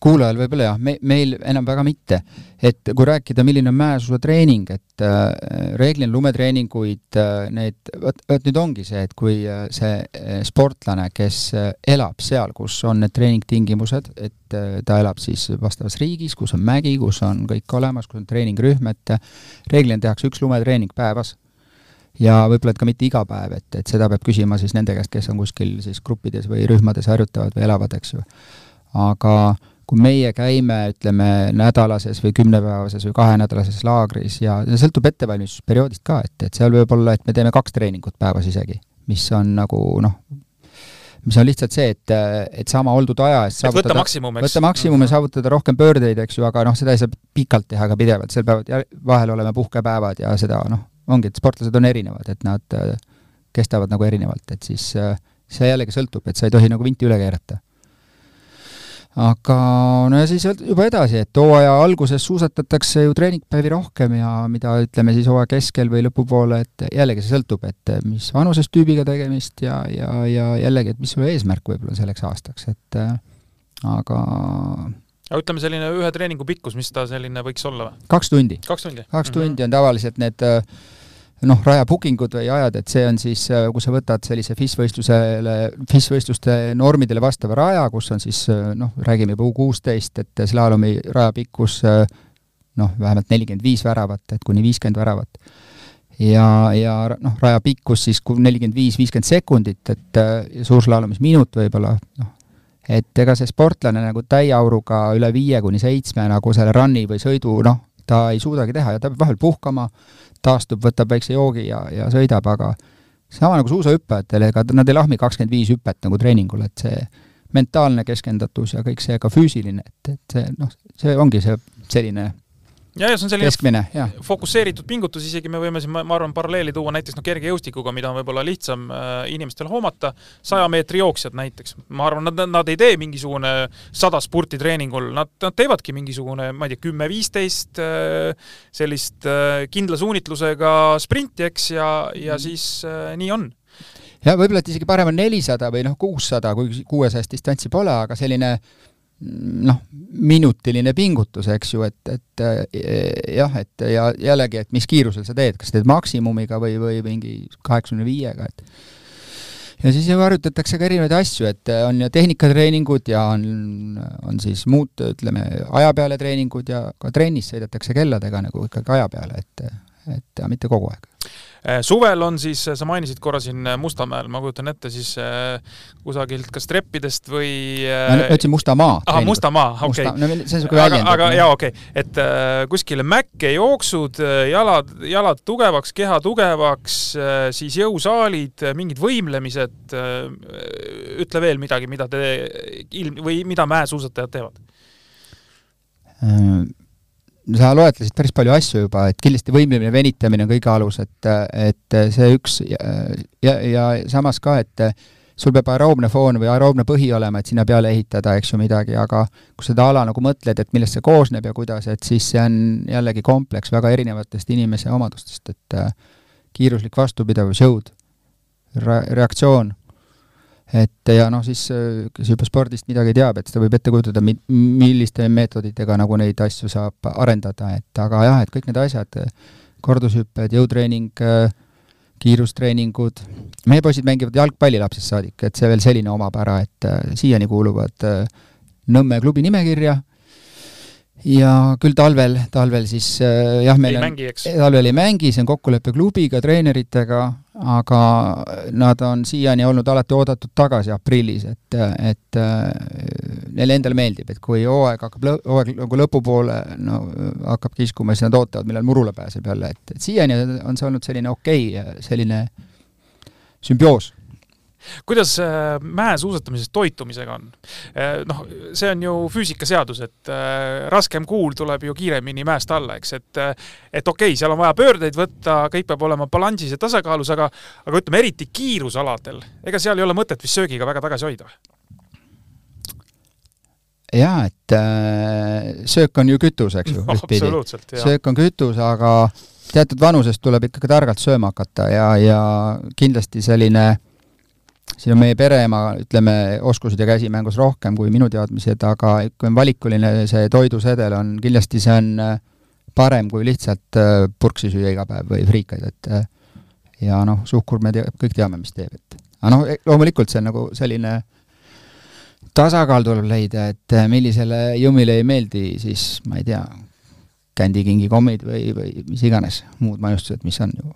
kuulajal võib-olla jah, me, meil enam väga mitte. et kui rääkida, milline on mäesuusatreening, et äh, reeglina lumetreeninguid äh,, need, vot, vot nüüd ongi see, et kui äh, see äh, sportlane, kes äh, elab seal, kus on need treeningtingimused, et äh, ta elab siis vastavas riigis, kus on mägi, kus on kõik olemas, kus on treeningrühm, et äh, reeglina tehakse üks lumetreening päevas ja võib-olla et ka mitte iga päev, et, et seda peab küsima siis nende käest, kes on kuskil siis gruppides või rühmades harjutavad või elavad, eks ju. aga kui meie käime, ütleme, nädalases või kümnepäevases või kahenädalases laagris ja see sõltub ettevalmistusperioodist ka, et, et seal võib olla, et me teeme kaks treeningut päevas isegi, mis on nagu noh, mis on lihtsalt see, et, et sama oldud aja eest saavutada, võtta maksimum, eks? võtta maksimum ja saavutada rohkem pöördeid, eks ju, aga noh, seda ei saa pikalt teha ka pidevalt, seal peavad vahel olema puhkepäevad ja seda noh, ongi, et sportlased on erinevad, et nad kestavad nagu erinevalt, et siis see jällegi sõltub, et sa ei tohi nagu vinti üle keerata aga no ja siis juba edasi, et hooaja alguses suusatatakse ju treeningpäevi rohkem ja mida ütleme siis hooaja keskel või lõpupoole, et jällegi see sõltub, et mis vanuses tüübiga tegemist ja, ja, ja jällegi, et mis su eesmärk võib-olla selleks aastaks, et äh, aga aga ütleme, selline ühe treeningu pikkus, mis ta selline võiks olla või? kaks tundi. kaks tundi? kaks tundi mm -hmm. on tavaliselt need äh, noh, raja booking ud või ajad, et see on siis, äh, kui sa võtad sellise FIS võistlusele, FIS võistluste normidele vastava raja, kus on siis äh, noh, räägime juba U kuusteist, et slaalomi raja pikkus äh, noh, vähemalt nelikümmend viis väravat, et kuni viiskümmend väravat. ja, ja noh, raja pikkus siis nelikümmend viis, viiskümmend sekundit, et suurslaalomis minut võib-olla, noh, et ega see sportlane nagu täieauruga üle viie kuni seitsme nagu selle run'i või sõidu, noh, ta ei suudagi teha ja ta peab vahel puhkama, taastub, võtab väikse joogi ja, ja sõidab, aga sama nagu suusahüppajatel, ega nad ei lahmi kakskümmend viis hüpet nagu treeningul, et see mentaalne keskendatus ja kõik see ka füüsiline, et, et see noh, see ongi see selline ja, ja see on selline keskmine, jah. fokusseeritud pingutus, isegi me võime siin, ma arvan, paralleeli tuua näiteks noh, kergejõustikuga, mida on võib-olla lihtsam äh, inimestel hoomata, saja meetri jooksjad näiteks. ma arvan, nad, nad ei tee mingisugune sada spurti treeningul, nad, nad teevadki mingisugune, ma ei tea, kümme-viisteist äh, sellist äh, kindla suunitlusega sprinti, eks, ja, ja mm. siis äh, nii on ja võib-olla, et isegi parem on nelisada või noh, kuussada, kui kuuesajast distantsi pole, aga selline noh, minutiline pingutus, eks ju, et, et eh, jah, et ja jällegi, et mis kiirusel sa teed, kas teed maksimumiga või, või mingi kaheksakümne viiega, et ja siis ju harjutatakse ka erinevaid asju, et on ju tehnikatreeningud ja on, on siis muud, ütleme, aja peale treeningud ja ka trennis sõidetakse kelladega nagu ikkagi aja peale, et et ja mitte kogu aeg Äh, suvel on siis, sa mainisid korra siin äh, Mustamäel, ma kujutan ette siis äh, kusagilt kas treppidest või ma ütlesin Mustamaa. ahah, Mustamaa, okei okay.. no see on niisugune väljend. aga, aga jaa, okei okay., et äh, kuskile mäkke jooksud, jalad, jalad tugevaks, keha tugevaks äh,, siis jõusaalid, mingid võimlemised äh,, ütle veel midagi, mida te ilm- või mida mäesuusatajad teevad sa loetlesid päris palju asju juba, et kindlasti võimlemine, venitamine on kõige alus, et, et see üks ja, ja, ja samas ka, et sul peab aeroobne foon või aeroobne põhi olema, et sinna peale ehitada, eks ju, midagi, aga kui seda ala nagu mõtled, et millest see koosneb ja kuidas, et siis see on jällegi kompleks väga erinevatest inimese omadustest, et kiiruslik vastupidavus, jõud, reaktsioon et ja noh, siis kes juba spordist midagi teab, et seda võib ette kujutada, mi-, milliste meetoditega nagu neid asju saab arendada, et aga jah, et kõik need asjad, kordushüpped, jõutreening, kiirustreeningud, meie poisid mängivad jalgpalli lapsest saadik, et see veel selline omapära, et siiani kuuluvad Nõmme klubi nimekirja ja küll talvel, talvel siis jah, meil ei on, talvel ei mängi, see on kokkulepe klubiga, treeneritega, aga nad on siiani olnud alati oodatud tagasi aprillis, et, et neile endale meeldib, et kui hooaeg hakkab hooaeg nagu lõpupoole, no hakkab kiskuma, siis nad ootavad, millal murule pääseb jälle, et, et siiani on see olnud selline okei okay,, selline sümbioos kuidas äh, mäesuusatamises toitumisega on? Äh, noh, see on ju füüsikaseadus, et äh, raskem kuul tuleb ju kiiremini mäest alla, eks, et et okei okay,, seal on vaja pöördeid võtta, kõik peab olema balansis ja tasakaalus, aga aga ütleme, eriti kiirusaladel, ega seal ei ole mõtet vist söögiga väga tagasi hoida? jaa, et äh, söök on ju kütus, eks ju, ühtpidi. söök on kütus, aga teatud vanusest tuleb ikkagi targalt sööma hakata ja, ja kindlasti selline äh, siin on meie pereema, ütleme, oskused ja käsimängus rohkem kui minu teadmised, aga kui on valikuline see toidusedel, on kindlasti see on äh, parem kui lihtsalt äh, purksi süüa iga päev või friikaid, et äh, ja noh, suhkur me tea, kõik teame, mis teeb, et. Aga noh, e-, loomulikult see on nagu selline tasakaal tuleb leida, et millisele jõmmile ei meeldi, siis ma ei tea, kändikingi kommid või, või mis iganes muud maiustused, mis on ju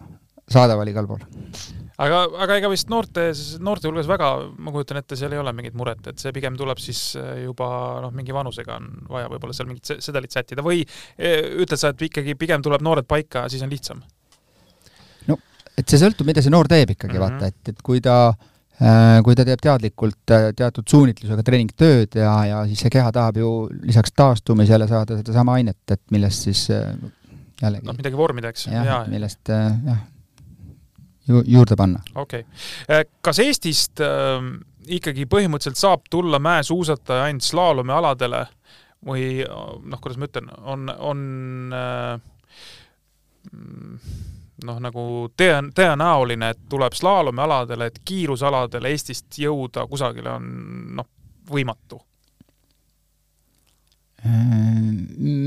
saadaval igal pool aga, aga ega vist noorte, noorte hulgas väga, ma kujutan ette, seal ei ole mingit muret, et see pigem tuleb siis äh, juba noh, mingi vanusega on vaja võib-olla seal mingit sedelit sättida või e, ütled sa, et ikkagi pigem tuleb noored paika, siis on lihtsam? no et see sõltub, mida see noor teeb ikkagi mm, -hmm. vaata, et, et kui ta äh, kui ta teeb teadlikult äh, teatud suunitlusega treeningtööd ja, ja siis see keha tahab ju lisaks taastumisele saada sedasama ainet, et millest siis jällegi noh, midagi vormida, eks. jah, millest jah, ju juurde panna. okei okay.. Äh, kas Eestist äh, ikkagi põhimõtteliselt saab tulla mäesuusataja ainult slaalomialadele või noh, kuidas ma ütlen, on, on äh, noh, nagu tõe, tõenäoline, et tuleb slaalomialadele, et kiirusaladele Eestist jõuda kusagile on noh, võimatu? Äh,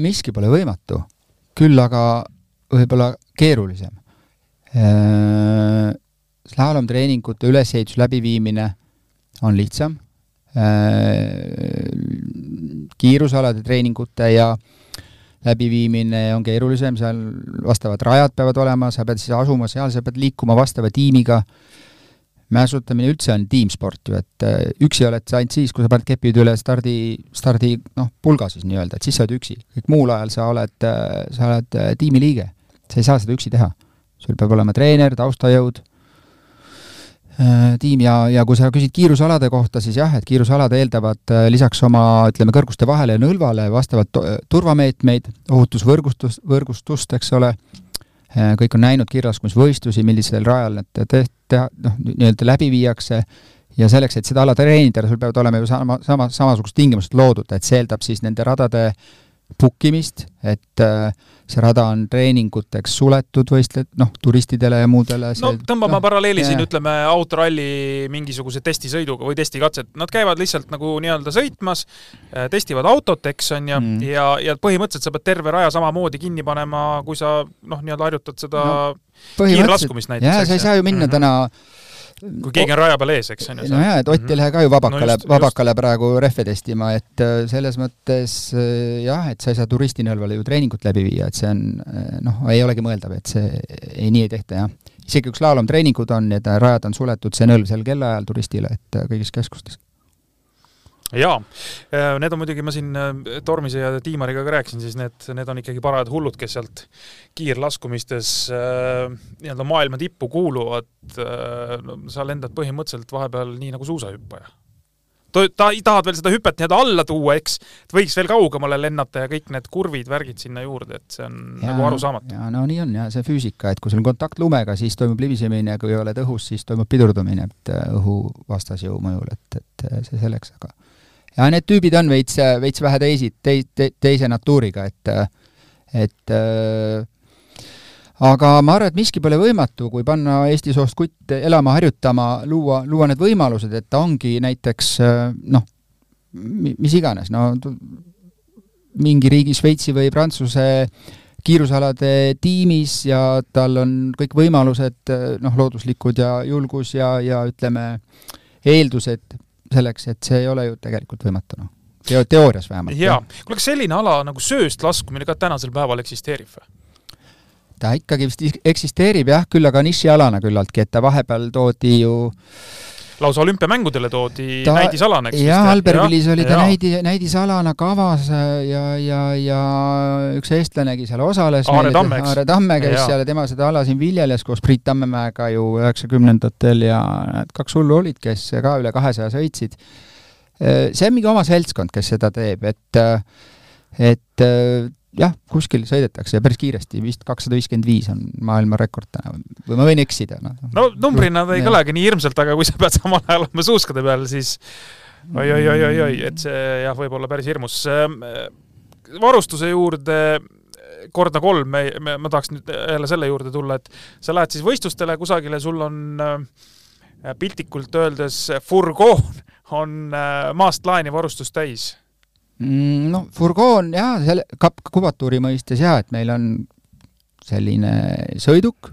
miski pole võimatu, küll aga võib-olla keerulisem slaalomtreeningute ülesehitus läbiviimine on lihtsam, äh, kiirusalade treeningute ja läbiviimine on keerulisem, seal vastavad rajad peavad olema, sa pead siis asuma seal, sa pead liikuma vastava tiimiga, mäesuusatamine üldse on tiimsport ju, et äh, üksi oled sa ainult siis, kui sa paned kepid üle stardi, stardi noh, pulga siis nii-öelda, et siis sa oled üksi. kõik muul ajal sa oled, äh, sa oled äh, tiimiliige. sa ei saa seda üksi teha. Sul peab olema treener, taustajõud, tiim ja, ja kui sa küsid kiirusalade kohta, siis jah, et kiirusalad eeldavad lisaks oma, ütleme, kõrguste vahele ja nõlvale vastavalt turvameetmeid, ohutusvõrgustus, võrgustust, eks ole, kõik on näinud kiirlaskmisvõistlusi, millisel rajal need te-, teha, noh, nii-öelda läbi viiakse ja selleks, et seda ala treenida, sul peavad olema ju sama, sama, samasugused tingimused loodud, et see eeldab siis nende radade book imist, et äh, see rada on treeninguteks suletud võistlejad, noh, turistidele ja muudele no tõmbame no, paralleeli siin, ütleme, autoralli mingisuguse testisõiduga või testikatset, nad käivad lihtsalt nagu nii-öelda sõitmas, äh, testivad autot, eks on ju mm., ja, ja põhimõtteliselt sa pead terve raja samamoodi kinni panema, kui sa noh, nii-öelda harjutad seda no, kiirlaskumist näiteks. jaa, sa ei saa ju minna mm -hmm. täna kui keegi on raja peal ees, eks on ju. no jaa, et Ott ei lähe ka ju vabakale no, vabakale praegu rehve testima, et äh, selles mõttes äh, jah, et sa ei saa turistinõlvale ju treeningut läbi viia, et see on äh, noh, ei olegi mõeldav, et see ei, nii ei tehta, jah. isegi kui slaalomtreeningud on, need rajad on suletud, see nõlv seal kellaajal turistile, et kõigis keskustes jaa, äh, need on muidugi, ma siin äh, Tormise ja Tiimariga ka rääkisin, siis need, need on ikkagi parajad hullud, kes sealt kiirlaskumistes äh, nii-öelda maailma tippu kuuluvad no sa lendad põhimõtteliselt vahepeal nii nagu suusahüppaja. ta, tahad veel seda hüpet nii-öelda alla tuua, eks, et võiks veel kaugemale lennata ja kõik need kurvid, värgid sinna juurde, et see on ja, nagu arusaamatu. ja no nii on ja see füüsika, et kui sul on kontakt lumega, siis toimub libisemine ja kui oled õhus, siis toimub pidurdumine, et õhu vastasjõu mõjul, et, et see selleks, aga ja need tüübid on veits, veits vähe teisi, tei-, te, teise natuuriga, et et äh, aga ma arvan, et miski pole võimatu, kui panna Eesti soost kutt elama, harjutama, luua, luua need võimalused, et ta ongi näiteks noh, mis iganes, no mingi riigi Šveitsi või Prantsuse kiirusalade tiimis ja tal on kõik võimalused noh, looduslikud ja julgus ja, ja ütleme, eeldused selleks, et see ei ole ju tegelikult võimatu, noh. Teo-, teoorias vähemalt. jaa. kuule, kas selline ala nagu sööst laskumine ka tänasel päeval eksisteerib või? ta ikkagi vist eksisteerib jah, küll aga nišialana küllaltki, et ta vahepeal toodi ju äh, lausa olümpiamängudele toodi ta, näidisalana, eks jah, Albervillis oli ta ja. näidi, näidisalana kavas ja, ja, ja üks eestlanegi seal osales. Aare Tamme, eks? Aare Tamme käis ja. seal ja tema seda ala siin viljeles koos Priit Tammemäega ju üheksakümnendatel ja need kaks hullu olid, kes ka üle kahesaja sõitsid. see on mingi oma seltskond, kes seda teeb, et et jah, kuskil sõidetakse ja päris kiiresti, vist kakssada viiskümmend viis on maailmarekord täna või ma võin eksida, noh. no numbrina ta ei kõlagi nii hirmsalt, aga kui sa pead samal ajal olema suuskade peal, siis oi-oi-oi-oi-oi, et see jah, võib olla päris hirmus. Ehm, varustuse juurde korda kolm, me, me, ma tahaks nüüd jälle selle juurde tulla, et sa lähed siis võistlustele kusagile, sul on äh, piltlikult öeldes furgoon on maast laeni varustust täis Mm, noh, furgoon jaa, selle kap-, kubatuuri mõistes jaa, et meil on selline sõiduk,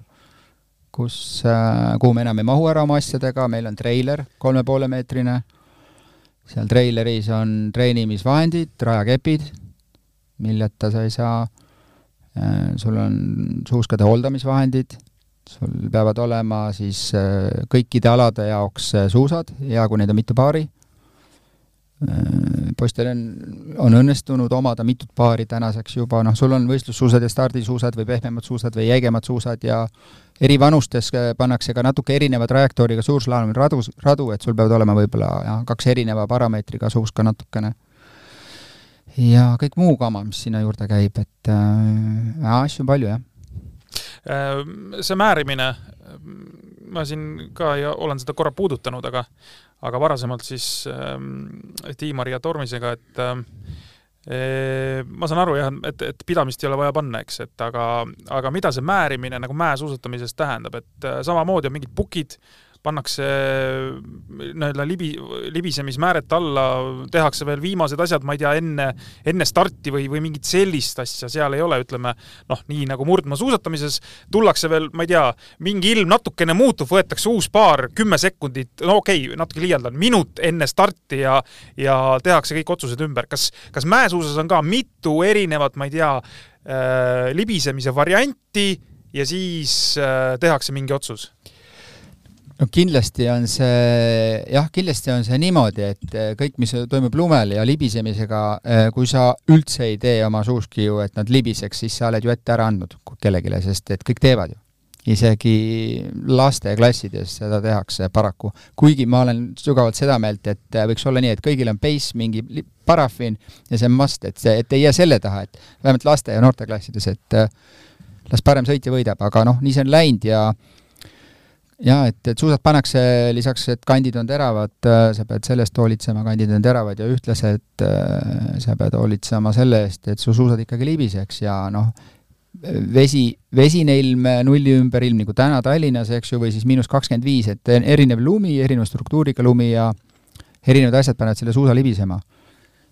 kus, äh, kuhu me enam ei mahu ära oma asjadega, meil on treiler kolme poole meetrine, seal treileris on treenimisvahendid, rajakepid, milleta sa ei saa, äh, sul on suuskade hooldamisvahendid, sul peavad olema siis äh, kõikide alade jaoks suusad, hea kui neid on mitu paari poistel on, on õnnestunud omada mitut paari tänaseks juba, noh, sul on võistlussuusad ja stardisuusad või pehmemad suusad või jäigemad suusad ja eri vanustes äh, pannakse ka natuke erineva trajektooriga suurslaalomil radu, radu, et sul peavad olema võib-olla jah, kaks erineva parameetriga suuska natukene. ja kõik muu kama, mis sinna juurde käib, et äh, asju on palju, jah. Äh, see määrimine, ma siin ka ja olen seda korra puudutanud, aga aga varasemalt siis ähm, Tiimari ja Tormisega, et ähm, e, ma saan aru jah, et, et pidamist ei ole vaja panna, eks, et aga, aga mida see määrimine nagu mäesuusatamises tähendab, et äh, samamoodi on mingid pukid, pannakse nii-öelda libi, libisemismääret alla, tehakse veel viimased asjad, ma ei tea, enne, enne starti või, või mingit sellist asja seal ei ole, ütleme noh, nii nagu murdmaasuusatamises tullakse veel, ma ei tea, mingi ilm natukene muutub, võetakse uus paar, kümme sekundit, no okei okay,, natuke liialdan, minut enne starti ja ja tehakse kõik otsused ümber. kas, kas mäesuusas on ka mitu erinevat, ma ei tea äh,, libisemise varianti ja siis äh, tehakse mingi otsus? No kindlasti on see, jah, kindlasti on see niimoodi, et eh, kõik, mis toimub lumel ja libisemisega, eh, kui sa üldse ei tee oma suuskiu, et nad libiseks, siis sa oled ju ette ära andnud kellelegi, sest et kõik teevad ju. isegi lasteklassides seda tehakse paraku. kuigi ma olen sügavalt seda meelt, et eh, võiks olla nii, et kõigil on base, mingi parafiin ja see on must, et see, et ei jää selle taha, et vähemalt laste- ja noorteklassides, et las parem sõitja võidab, aga noh, nii see on läinud ja jaa, et, et suusad pannakse lisaks, et kandid on teravad, äh, sa pead selle eest hoolitsema, kandid on teravad ja ühtlaselt äh, sa pead hoolitsema selle eest, et su suusad ikkagi libiseks ja noh, vesi, vesine ilm nulli ümber ilm, nagu täna Tallinnas, eks ju, või siis miinus kakskümmend viis, et erinev lumi, erineva struktuuriga lumi ja erinevad asjad panevad selle suusa libisema.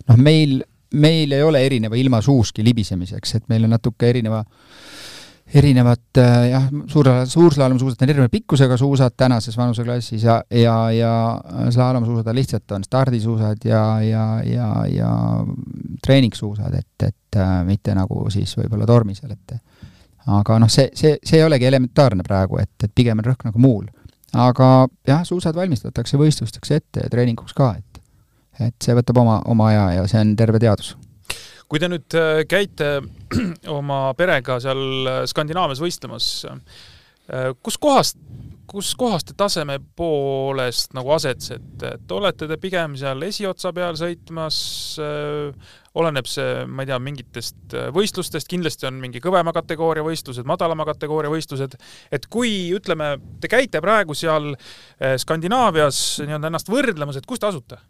noh, meil, meil ei ole erineva ilma suuski libisemiseks, et meil on natuke erineva äh, erinevad äh, jah, suur, suurslaalomsuusad on erineva pikkusega suusad tänases vanuseklassis ja, ja, ja slaalomsuusad on lihtsalt, on stardisuusad ja, ja, ja, ja treeningsuusad, et, et äh, mitte nagu siis võib-olla tormisel, et aga noh, see, see, see ei olegi elementaarne praegu, et, et pigem on rõhk nagu muul. aga jah, suusad valmistatakse võistlusteks ette ja treeninguks ka, et et see võtab oma, oma aja ja see on terve teadus kui te nüüd äh, käite [clears throat] oma perega seal äh, Skandinaavias võistlemas, äh, kus kohast, kus kohast te taseme poolest nagu asetsete, et olete te pigem seal esiotsa peal sõitmas, oleneb see, ma ei tea, mingitest võistlustest, kindlasti on mingi kõvema kategooria võistlused, madalama kategooria võistlused, et kui ütleme, te käite praegu seal Skandinaavias nii-öelda ennast võrdlemas, et kus te asute?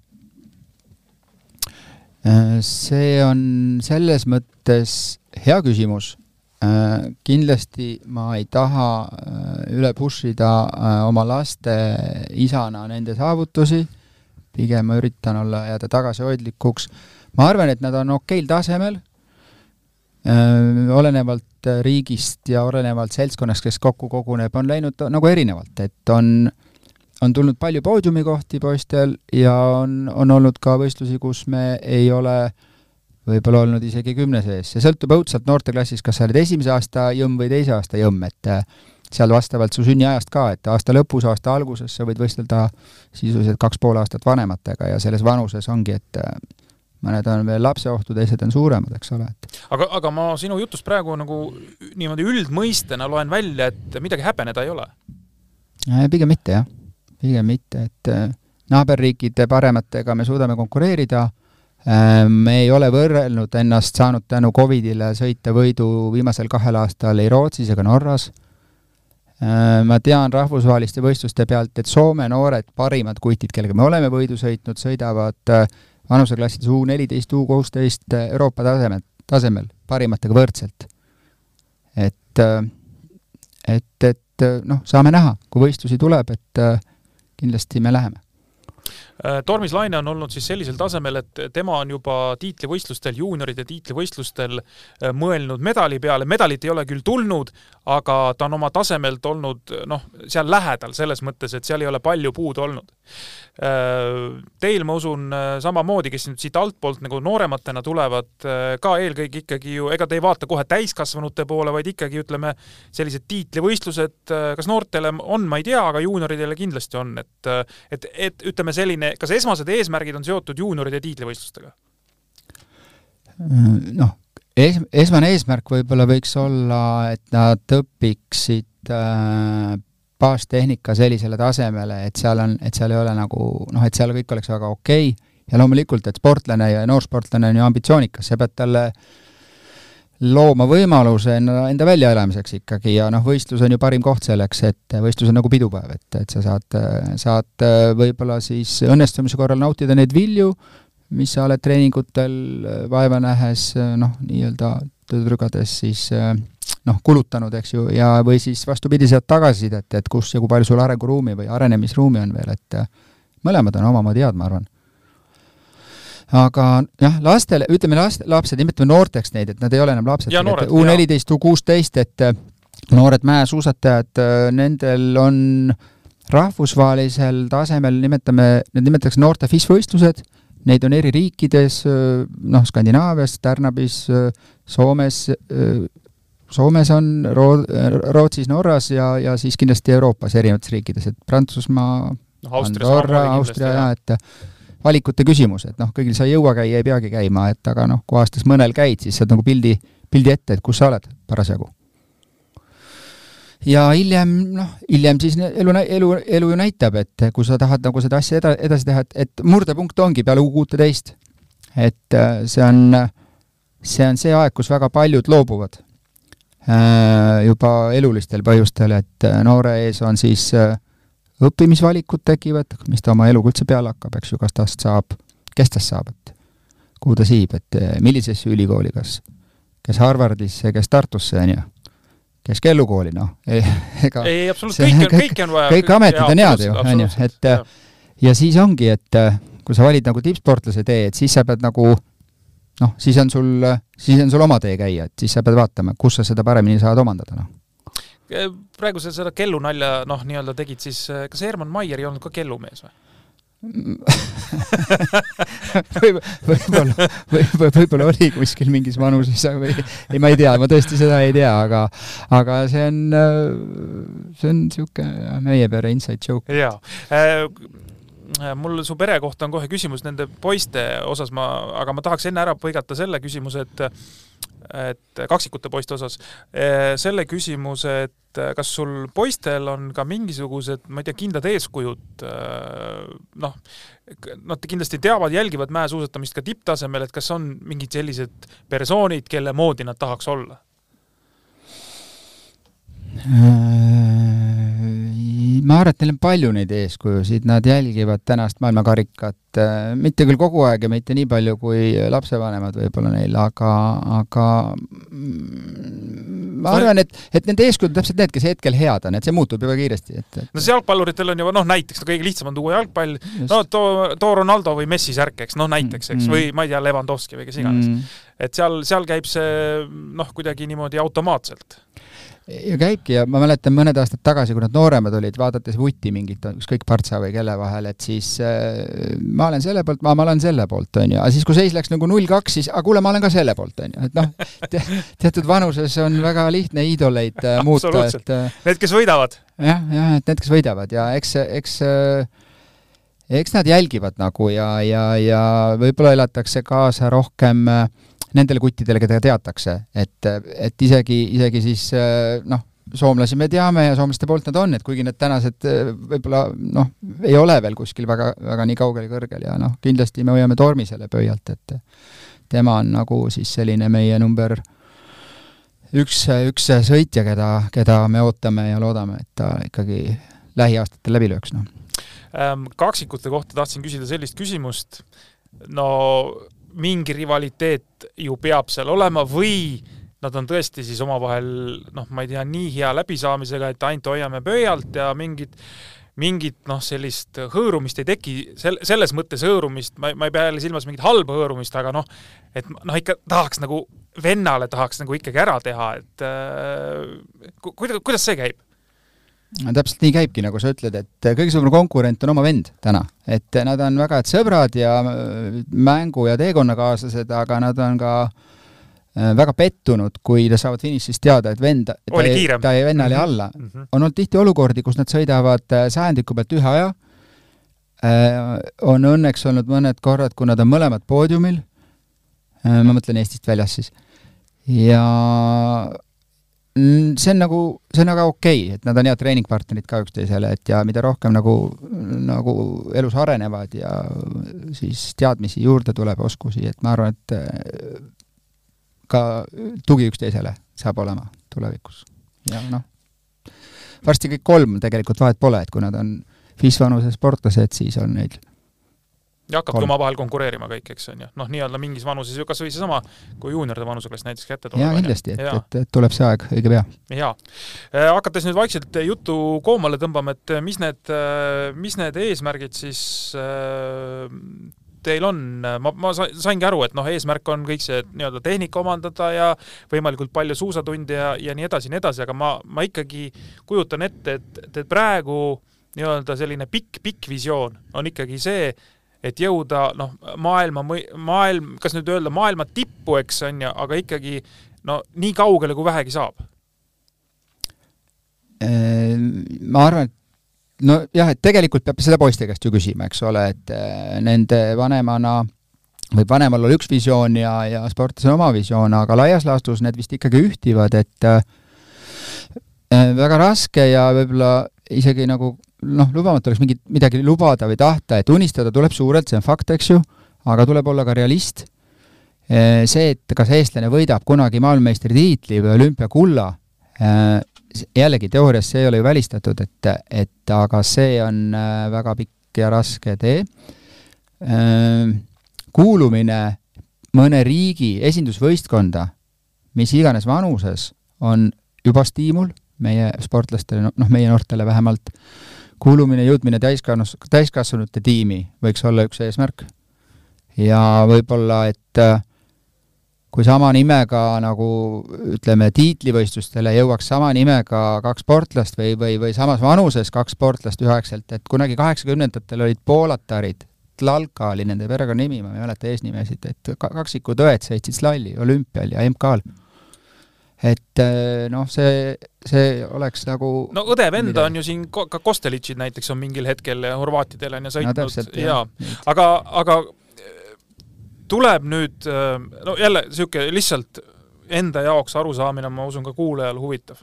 Äh, see on selles mõttes hea küsimus. Äh, kindlasti ma ei taha äh, üle push ida oma laste isana nende saavutusi, pigem ma üritan olla, jääda tagasihoidlikuks. ma arvan, et nad on okeil tasemel, olenevalt riigist ja olenevalt seltskonnast, kes kokku koguneb, on läinud nagu erinevalt, et on äh, on tulnud palju poodiumikohti poistel ja on, on olnud ka võistlusi, kus me ei ole võib-olla olnud isegi kümne sees, see sõltub õudselt noorteklassis, kas sa oled esimese aasta jõmm või teise aasta jõmm, et äh, seal vastavalt su sünniajast ka, et aasta lõpus, aasta alguses sa võid võistelda sisuliselt kaks pool aastat vanematega ja selles vanuses ongi, et äh, mõned on veel lapseohtu, teised on suuremad, eks ole, et. Aga, aga ma sinu jutust praegu nagu niimoodi üldmõistena loen välja, et midagi häbeneda ei ole? Äh, pigem mitte, jah pigem mitte, et äh, naaberriikide parematega me suudame konkureerida, äh, me ei ole võrrelnud ennast saanud tänu Covidile sõita võidu viimasel kahel aastal ei Rootsis ega Norras, äh, ma tean rahvusvaheliste võistluste pealt, et Soome noored parimad kutid, kellega me oleme võidu sõitnud, sõidavad vanuseklassides U neliteist, U kuusteist Euroopa tasemel, tasemel parimatega võrdselt. et, et, et noh, saame näha, kui võistlusi tuleb, et kindlasti me läheme. Äh, Tormis Laine on olnud siis sellisel tasemel, et tema on juba tiitlivõistlustel, juunioride tiitlivõistlustel äh, mõelnud medali peale, medalit ei ole küll tulnud, aga ta on oma tasemelt olnud noh, seal lähedal, selles mõttes, et seal ei ole palju puudu olnud. Äh, teil, ma usun, samamoodi, kes nüüd siit altpoolt nagu noorematena tulevad, ka eelkõige ikkagi ju, ega te ei vaata kohe täiskasvanute poole, vaid ikkagi ütleme, sellised tiitlivõistlused, kas noortele on, ma ei tea, aga juunioridele kindlasti on, et et, et ütleme, selline kas esmased eesmärgid on seotud juunioride tiitlivõistlustega? noh, es-, esmane eesmärk võib-olla võiks olla, et nad õpiksid äh, baastehnika sellisele tasemele, et seal on, et seal ei ole nagu noh, et seal kõik oleks väga okei okay. ja loomulikult, et sportlane ja noorsportlane on ju ambitsioonikas, sa pead talle äh, looma võimaluse enda, väljaelamiseks ikkagi ja noh, võistlus on ju parim koht selleks, et võistlus on nagu pidupäev, et, et sa saad, saad võib-olla siis õnnestumise korral nautida neid vilju, mis sa oled treeningutel vaeva nähes noh, nii-öelda trügades siis noh, kulutanud, eks ju, ja või siis vastupidi, saad tagasisidet, et kus ja kui palju sul arenguruumi või arenemisruumi on veel, et mõlemad on omamoodi head, ma arvan aga jah, lastele, ütleme last, lapsed, nimetame noorteks neid, et nad ei ole enam lapsed, U neliteist, U kuusteist, et äh, noored mäesuusatajad, äh, nendel on rahvusvahelisel tasemel, nimetame, need nimetatakse noorte FIS-võistlused, neid on eri riikides, äh, noh, Skandinaavias, Tärnabis, Soomes, Soomes on, Roo-, Rootsis, Norras ja, ja siis kindlasti Euroopas erinevates riikides, et Prantsusmaa no,, Andorra, Austria ja et valikute küsimus, et noh, kõigil sa ei jõua käia, ei peagi käima, et aga noh, kui aastas mõnel käid, siis saad nagu pildi, pildi ette, et kus sa oled parasjagu ja hiljem, noh, hiljem siis elu, elu, elu ju näitab, et kui sa tahad nagu seda asja eda-, edasi teha, et, et murdepunkt ongi peale kuuteteist. et äh, see on, see on see aeg, kus väga paljud loobuvad äh, juba elulistel põhjustel, et äh, noore ees on siis õppimisvalikud tekivad, mis ta oma eluga üldse peale hakkab, eks ju, kas tast saab, kes tast saab, et kuhu ta siib, et millisesse ülikooli, kas, kes Harvardisse, kes Tartusse, on ju kes kellukooli, noh, ega ei, absoluutselt, kõike on, kõike on vaja. kõik ametid on head ju, on ju, et ja. ja siis ongi, et kui sa valid nagu tippsportlase tee, et siis sa pead nagu noh, siis on sul, siis on sul oma tee käia, et siis sa pead vaatama, kus sa seda paremini saad omandada, noh. Praegu sa seda kellunalja noh, nii-öelda tegid, siis kas Herman Maier ei olnud ka kellumees või? [laughs] võib, võib-olla, võib-olla, võib-olla oli kuskil mingis vanuses või ei, ma ei tea, ma tõesti seda ei tea, aga aga see on, see on niisugune meie pere inside joke. jaa äh, mul su pere kohta on kohe küsimus nende poiste osas, ma, aga ma tahaks enne ära põigata selle küsimuse, et et kaksikute poiste osas, selle küsimuse, et kas sul poistel on ka mingisugused, ma ei tea, kindlad eeskujud, noh, nad kindlasti teavad, jälgivad mäesuusatamist ka tipptasemel, et kas on mingid sellised persoonid, kelle moodi nad tahaks olla? Ma arvan, et neil on palju neid eeskujusid, nad jälgivad tänast maailmakarikat, äh, mitte küll kogu aeg ja mitte nii palju kui lapsevanemad võib-olla neil, aga, aga mm, ma arvan, et, et need eeskujud on täpselt need, kes hetkel head on, et see muutub juba kiiresti, et, et no see jalgpalluritel on juba noh, näiteks no kõige lihtsam on tuua jalgpall, no too, too Ronaldo või Messi särk, eks, noh näiteks, eks mm, või ma ei tea, Levandovski või kes iganes. Mm. et seal, seal käib see noh, kuidagi niimoodi automaatselt ja käibki ja ma mäletan mõned aastad tagasi, kui nad nooremad olid, vaadates vuti mingit, ükskõik partsa või kelle vahel, et siis äh, ma olen selle poolt, ma, ma olen selle poolt, on ju, aga siis, kui seis läks nagu null-kaks, siis aga kuule, ma olen ka selle poolt, on ju, et noh te,, teatud vanuses on väga lihtne iidoleid äh, muuta, et äh, Need, kes võidavad. jah, jah, et need, kes võidavad ja eks, eks äh, eks nad jälgivad nagu ja, ja, ja võib-olla elatakse kaasa rohkem äh, nendele kuttidele, keda teatakse, et, et isegi, isegi siis noh, soomlasi me teame ja soomlaste poolt nad on, et kuigi need tänased võib-olla noh, ei ole veel kuskil väga, väga nii kaugel kõrgel ja noh, kindlasti me hoiame Tormi selle pöialt, et tema on nagu siis selline meie number üks, üks sõitja, keda, keda me ootame ja loodame, et ta ikkagi lähiaastatel läbi lööks, noh. Ehm, kaksikute kohta tahtsin küsida sellist küsimust, no mingi rivaliteet ju peab seal olema või nad on tõesti siis omavahel noh, ma ei tea, nii hea läbisaamisega, et ainult hoiame pöialt ja mingit mingit noh, sellist hõõrumist ei teki, sel-, selles mõttes hõõrumist, ma, ma ei pea jälle silmas mingit halba hõõrumist, aga noh, et noh, ikka tahaks nagu, vennale tahaks nagu ikkagi ära teha, et äh, ku-, kuidas see käib? Täpselt nii käibki, nagu sa ütled, et kõige suurem konkurent on oma vend täna. et nad on väga head sõbrad ja äh, mängu- ja teekonnakaaslased, aga nad on ka äh, väga pettunud, kui nad saavad finišis teada, et vend, ta jäi, ta jäi vennale mhm. alla mm. -hmm. on olnud tihti olukordi, kus nad sõidavad äh, sajandiku pealt ühe aja, on õnneks olnud mõned korrad, kui nad on mõlemad poodiumil, ma mõtlen Eestist väljas siis, ja Mm, see on nagu, see on väga okei okay,, et nad on head treeningpartnerid ka üksteisele, et ja mida rohkem nagu, nagu elus arenevad ja siis teadmisi juurde tuleb, oskusi, et ma arvan, et äh, ka tugi üksteisele saab olema tulevikus. ja noh, varsti kõik kolm tegelikult vahet pole, et kui nad on FIS vanuse sportlased, siis on neil ja hakkabki omavahel konkureerima kõik, eks on ju, noh, nii-öelda mingis vanuses ju kas või seesama, kui juunioride vanuseklass näiteks kätte tuleb. jaa, kindlasti, et, et, et tuleb see aeg õige pea. jaa. Äh, hakates nüüd vaikselt juttu koomale tõmbama, et mis need, äh, mis need eesmärgid siis äh, teil on, ma, ma saingi aru, et noh, eesmärk on kõik see nii-öelda tehnika omandada ja võimalikult palju suusatunde ja, ja nii edasi ja nii edasi, aga ma, ma ikkagi kujutan ette, et, et praegu nii-öelda selline pikk, pikk visioon on ikkagi see, et jõuda noh, maailma, maailm, kas nüüd öelda maailma tippu, eks on ju, aga ikkagi no nii kaugele, kui vähegi saab? Ma arvan, et nojah, et tegelikult peab seda poiste käest ju küsima, eks ole, et nende vanemana võib vanemal olla üks visioon ja, ja sportlasel oma visioon, aga laias laastus need vist ikkagi ühtivad, et äh, väga raske ja võib-olla isegi nagu noh, lubamatu oleks mingit, midagi lubada või tahta, et unistada tuleb suurelt, see on fakt, eks ju, aga tuleb olla ka realist. See, et kas eestlane võidab kunagi maailmameistritiitli või olümpiakulla, jällegi teoorias see ei ole ju välistatud, et, et aga see on väga pikk ja raske tee. kuulumine mõne riigi esindusvõistkonda, mis iganes vanuses, on juba stiimul meie sportlastele, noh, meie noortele vähemalt, kuulumine, jõudmine täiskasvanus, täiskasvanute tiimi võiks olla üks eesmärk. ja võib-olla, et äh, kui sama nimega nagu ütleme, tiitlivõistlustele jõuaks sama nimega kaks sportlast või, või, või samas vanuses kaks sportlast üheaegselt, et kunagi kaheksakümnendatel olid poolatarid, Tlalka oli nende perekonnanimi, ma ei mäleta eesnimesid, et kaksikud õed sõitsid slalli olümpial ja MK-l et äh, noh, see, see oleks nagu no õde-vend on ju siin, ka Kostelitšid näiteks on mingil hetkel Horvaatidele on ju sõitnud no, ja aga, aga äh, tuleb nüüd, äh, no jälle niisugune lihtsalt enda jaoks arusaamine, ma usun ka kuulajal huvitav.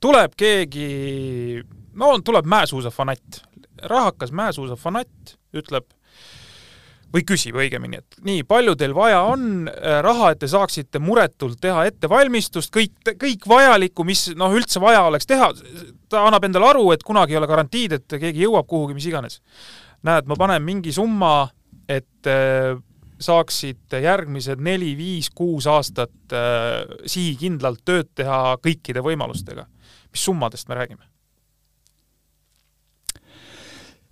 tuleb keegi, no tuleb mäesuusafanatt, rahakas mäesuusafanatt, ütleb, või küsib õigemini, et nii, palju teil vaja on äh, raha, et te saaksite muretult teha ettevalmistust, kõik, kõik vajalikku, mis noh, üldse vaja oleks teha, ta annab endale aru, et kunagi ei ole garantiid, et keegi jõuab kuhugi, mis iganes. näed, ma panen mingi summa, et äh, saaksite järgmised neli, viis, kuus aastat äh, sihikindlalt tööd teha kõikide võimalustega. mis summadest me räägime? Äh,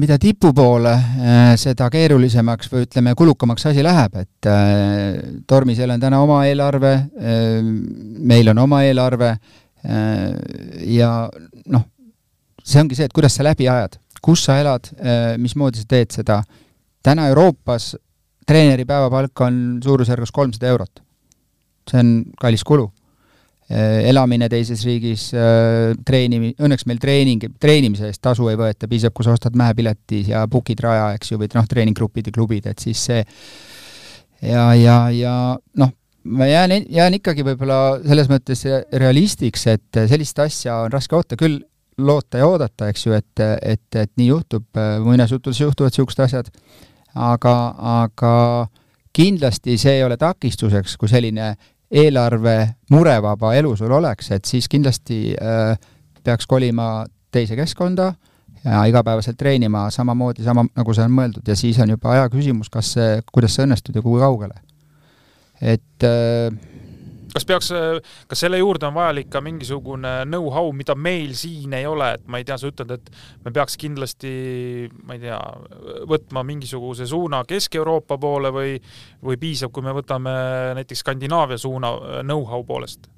mida tipu poole, äh, seda keerulisemaks või ütleme, kulukamaks asi läheb, et äh, Tormisel on täna oma eelarve, meil on oma eelarve ja noh, see ongi see, et kuidas sa läbi ajad, kus sa elad, mismoodi sa teed seda. täna Euroopas treeneri päevapalk on suurusjärgus kolmsada eurot. see on kallis kulu Äh, elamine teises riigis, äh, treenimi-, õnneks meil treening, treenimise eest tasu ei võeta, piisab, kui sa ostad mäepileti ja book'id raja, eks ju, või noh, treeninggrupid ja klubid, et siis see ja, ja, ja noh, ma jään, jään ikkagi võib-olla selles mõttes realistiks, et sellist asja on raske oota, küll loota ja oodata, eks ju, et, et, et nii juhtub, muinasjuttudes juhtuvad niisugused asjad, aga, aga kindlasti see ei ole takistuseks, kui selline eelarve murevaba elu sul oleks, et siis kindlasti äh, peaks kolima teise keskkonda ja igapäevaselt treenima samamoodi, sama nagu see on mõeldud ja siis on juba aja küsimus, kas see, kuidas see õnnestub ja kui kaugele. et äh, kas peaks, kas selle juurde on vajalik ka mingisugune know-how, mida meil siin ei ole, et ma ei tea, sa ütled, et me peaks kindlasti, ma ei tea, võtma mingisuguse suuna Kesk-Euroopa poole või, või piisab, kui me võtame näiteks Skandinaavia suuna know-how poolest?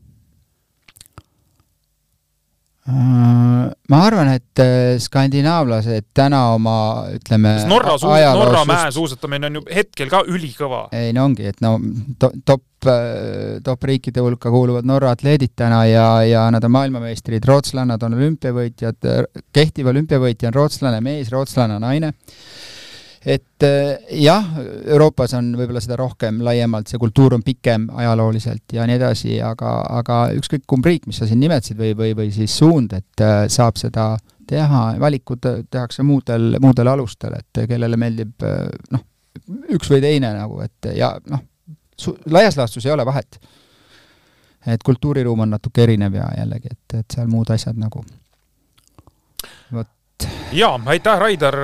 Äh, ma arvan, et äh, skandinaavlased täna oma ütleme Norra suus-, Norra mäesuusatamine on ju hetkel ka ülikõva. ei no ongi, et no to, top, äh, top riikide hulka kuuluvad Norra atleedid täna ja, ja nad on maailmameistrid, rootslannad on olümpiavõitjad, kehtiv olümpiavõitja on rootslane mees, rootslane naine et äh, jah, Euroopas on võib-olla seda rohkem laiemalt, see kultuur on pikem ajalooliselt ja nii edasi, aga, aga ükskõik kumb riik, mis sa siin nimetasid või, või, või siis suund, et äh, saab seda teha, valikud tehakse muudel, muudel alustel, et kellele meeldib äh, noh, üks või teine nagu, et ja noh, laias laastus ei ole vahet. et kultuuriruum on natuke erinev ja jällegi, et, et seal muud asjad nagu. Vot ja aitäh, Raidar,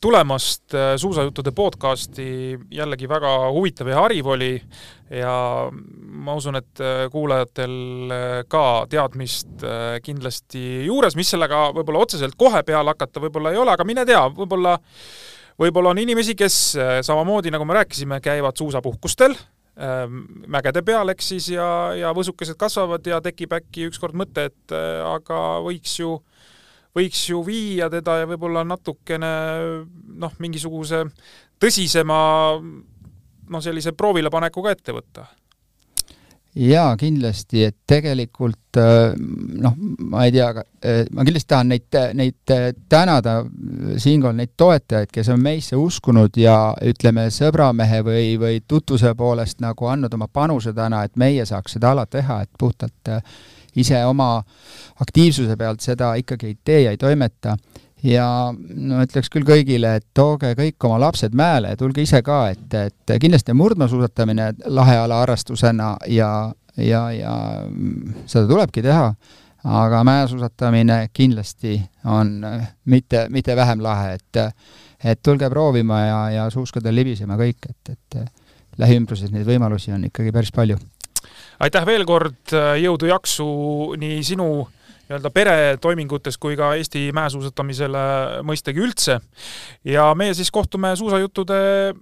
tulemast äh, suusajuttude podcasti. jällegi väga huvitav ja hariv oli ja ma usun, et äh, kuulajatel äh, ka teadmist kindlasti juures, mis sellega võib-olla otseselt kohe peale hakata võib-olla ei ole, aga mine tea, võib-olla võib-olla on inimesi, kes samamoodi, nagu me rääkisime, käivad suusapuhkustel ähm, mägede peal, eks siis, ja, ja võsukesed kasvavad ja tekib äkki ükskord mõte, et aga võiks ju võiks ju viia teda ja võib-olla natukene noh, mingisuguse tõsisema noh, sellise proovilepanekuga ette võtta. jaa, kindlasti, et tegelikult äh, noh, ma ei tea, äh, ma kindlasti tahan neid, neid tänada siinkohal neid toetajaid, kes on meisse uskunud ja ütleme, sõbramehe või, või tutvuse poolest nagu andnud oma panuse täna, et meie saaks seda ala teha, et puhtalt äh, ise oma aktiivsuse pealt seda ikkagi ei tee ja ei toimeta ja no ütleks küll kõigile, et tooge kõik oma lapsed mäele ja tulge ise ka, et, et kindlasti murdmaasuusatamine lahe ala harrastusena ja, ja, ja seda tulebki teha, aga mäesuusatamine kindlasti on mitte, mitte vähem lahe, et et tulge proovima ja, ja suuskadel libisema kõik, et, et lähiümbruses neid võimalusi on ikkagi päris palju. Aitäh veel kord, jõudu-jaksu nii sinu nii-öelda peretoimingutes kui ka Eesti mäesuusatamisele mõistagi üldse. ja meie siis kohtume suusajuttude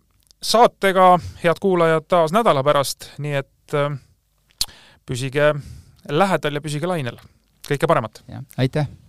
saatega, head kuulajad, taas nädala pärast, nii et äh, püsige lähedal ja püsige lainel. kõike paremat! aitäh!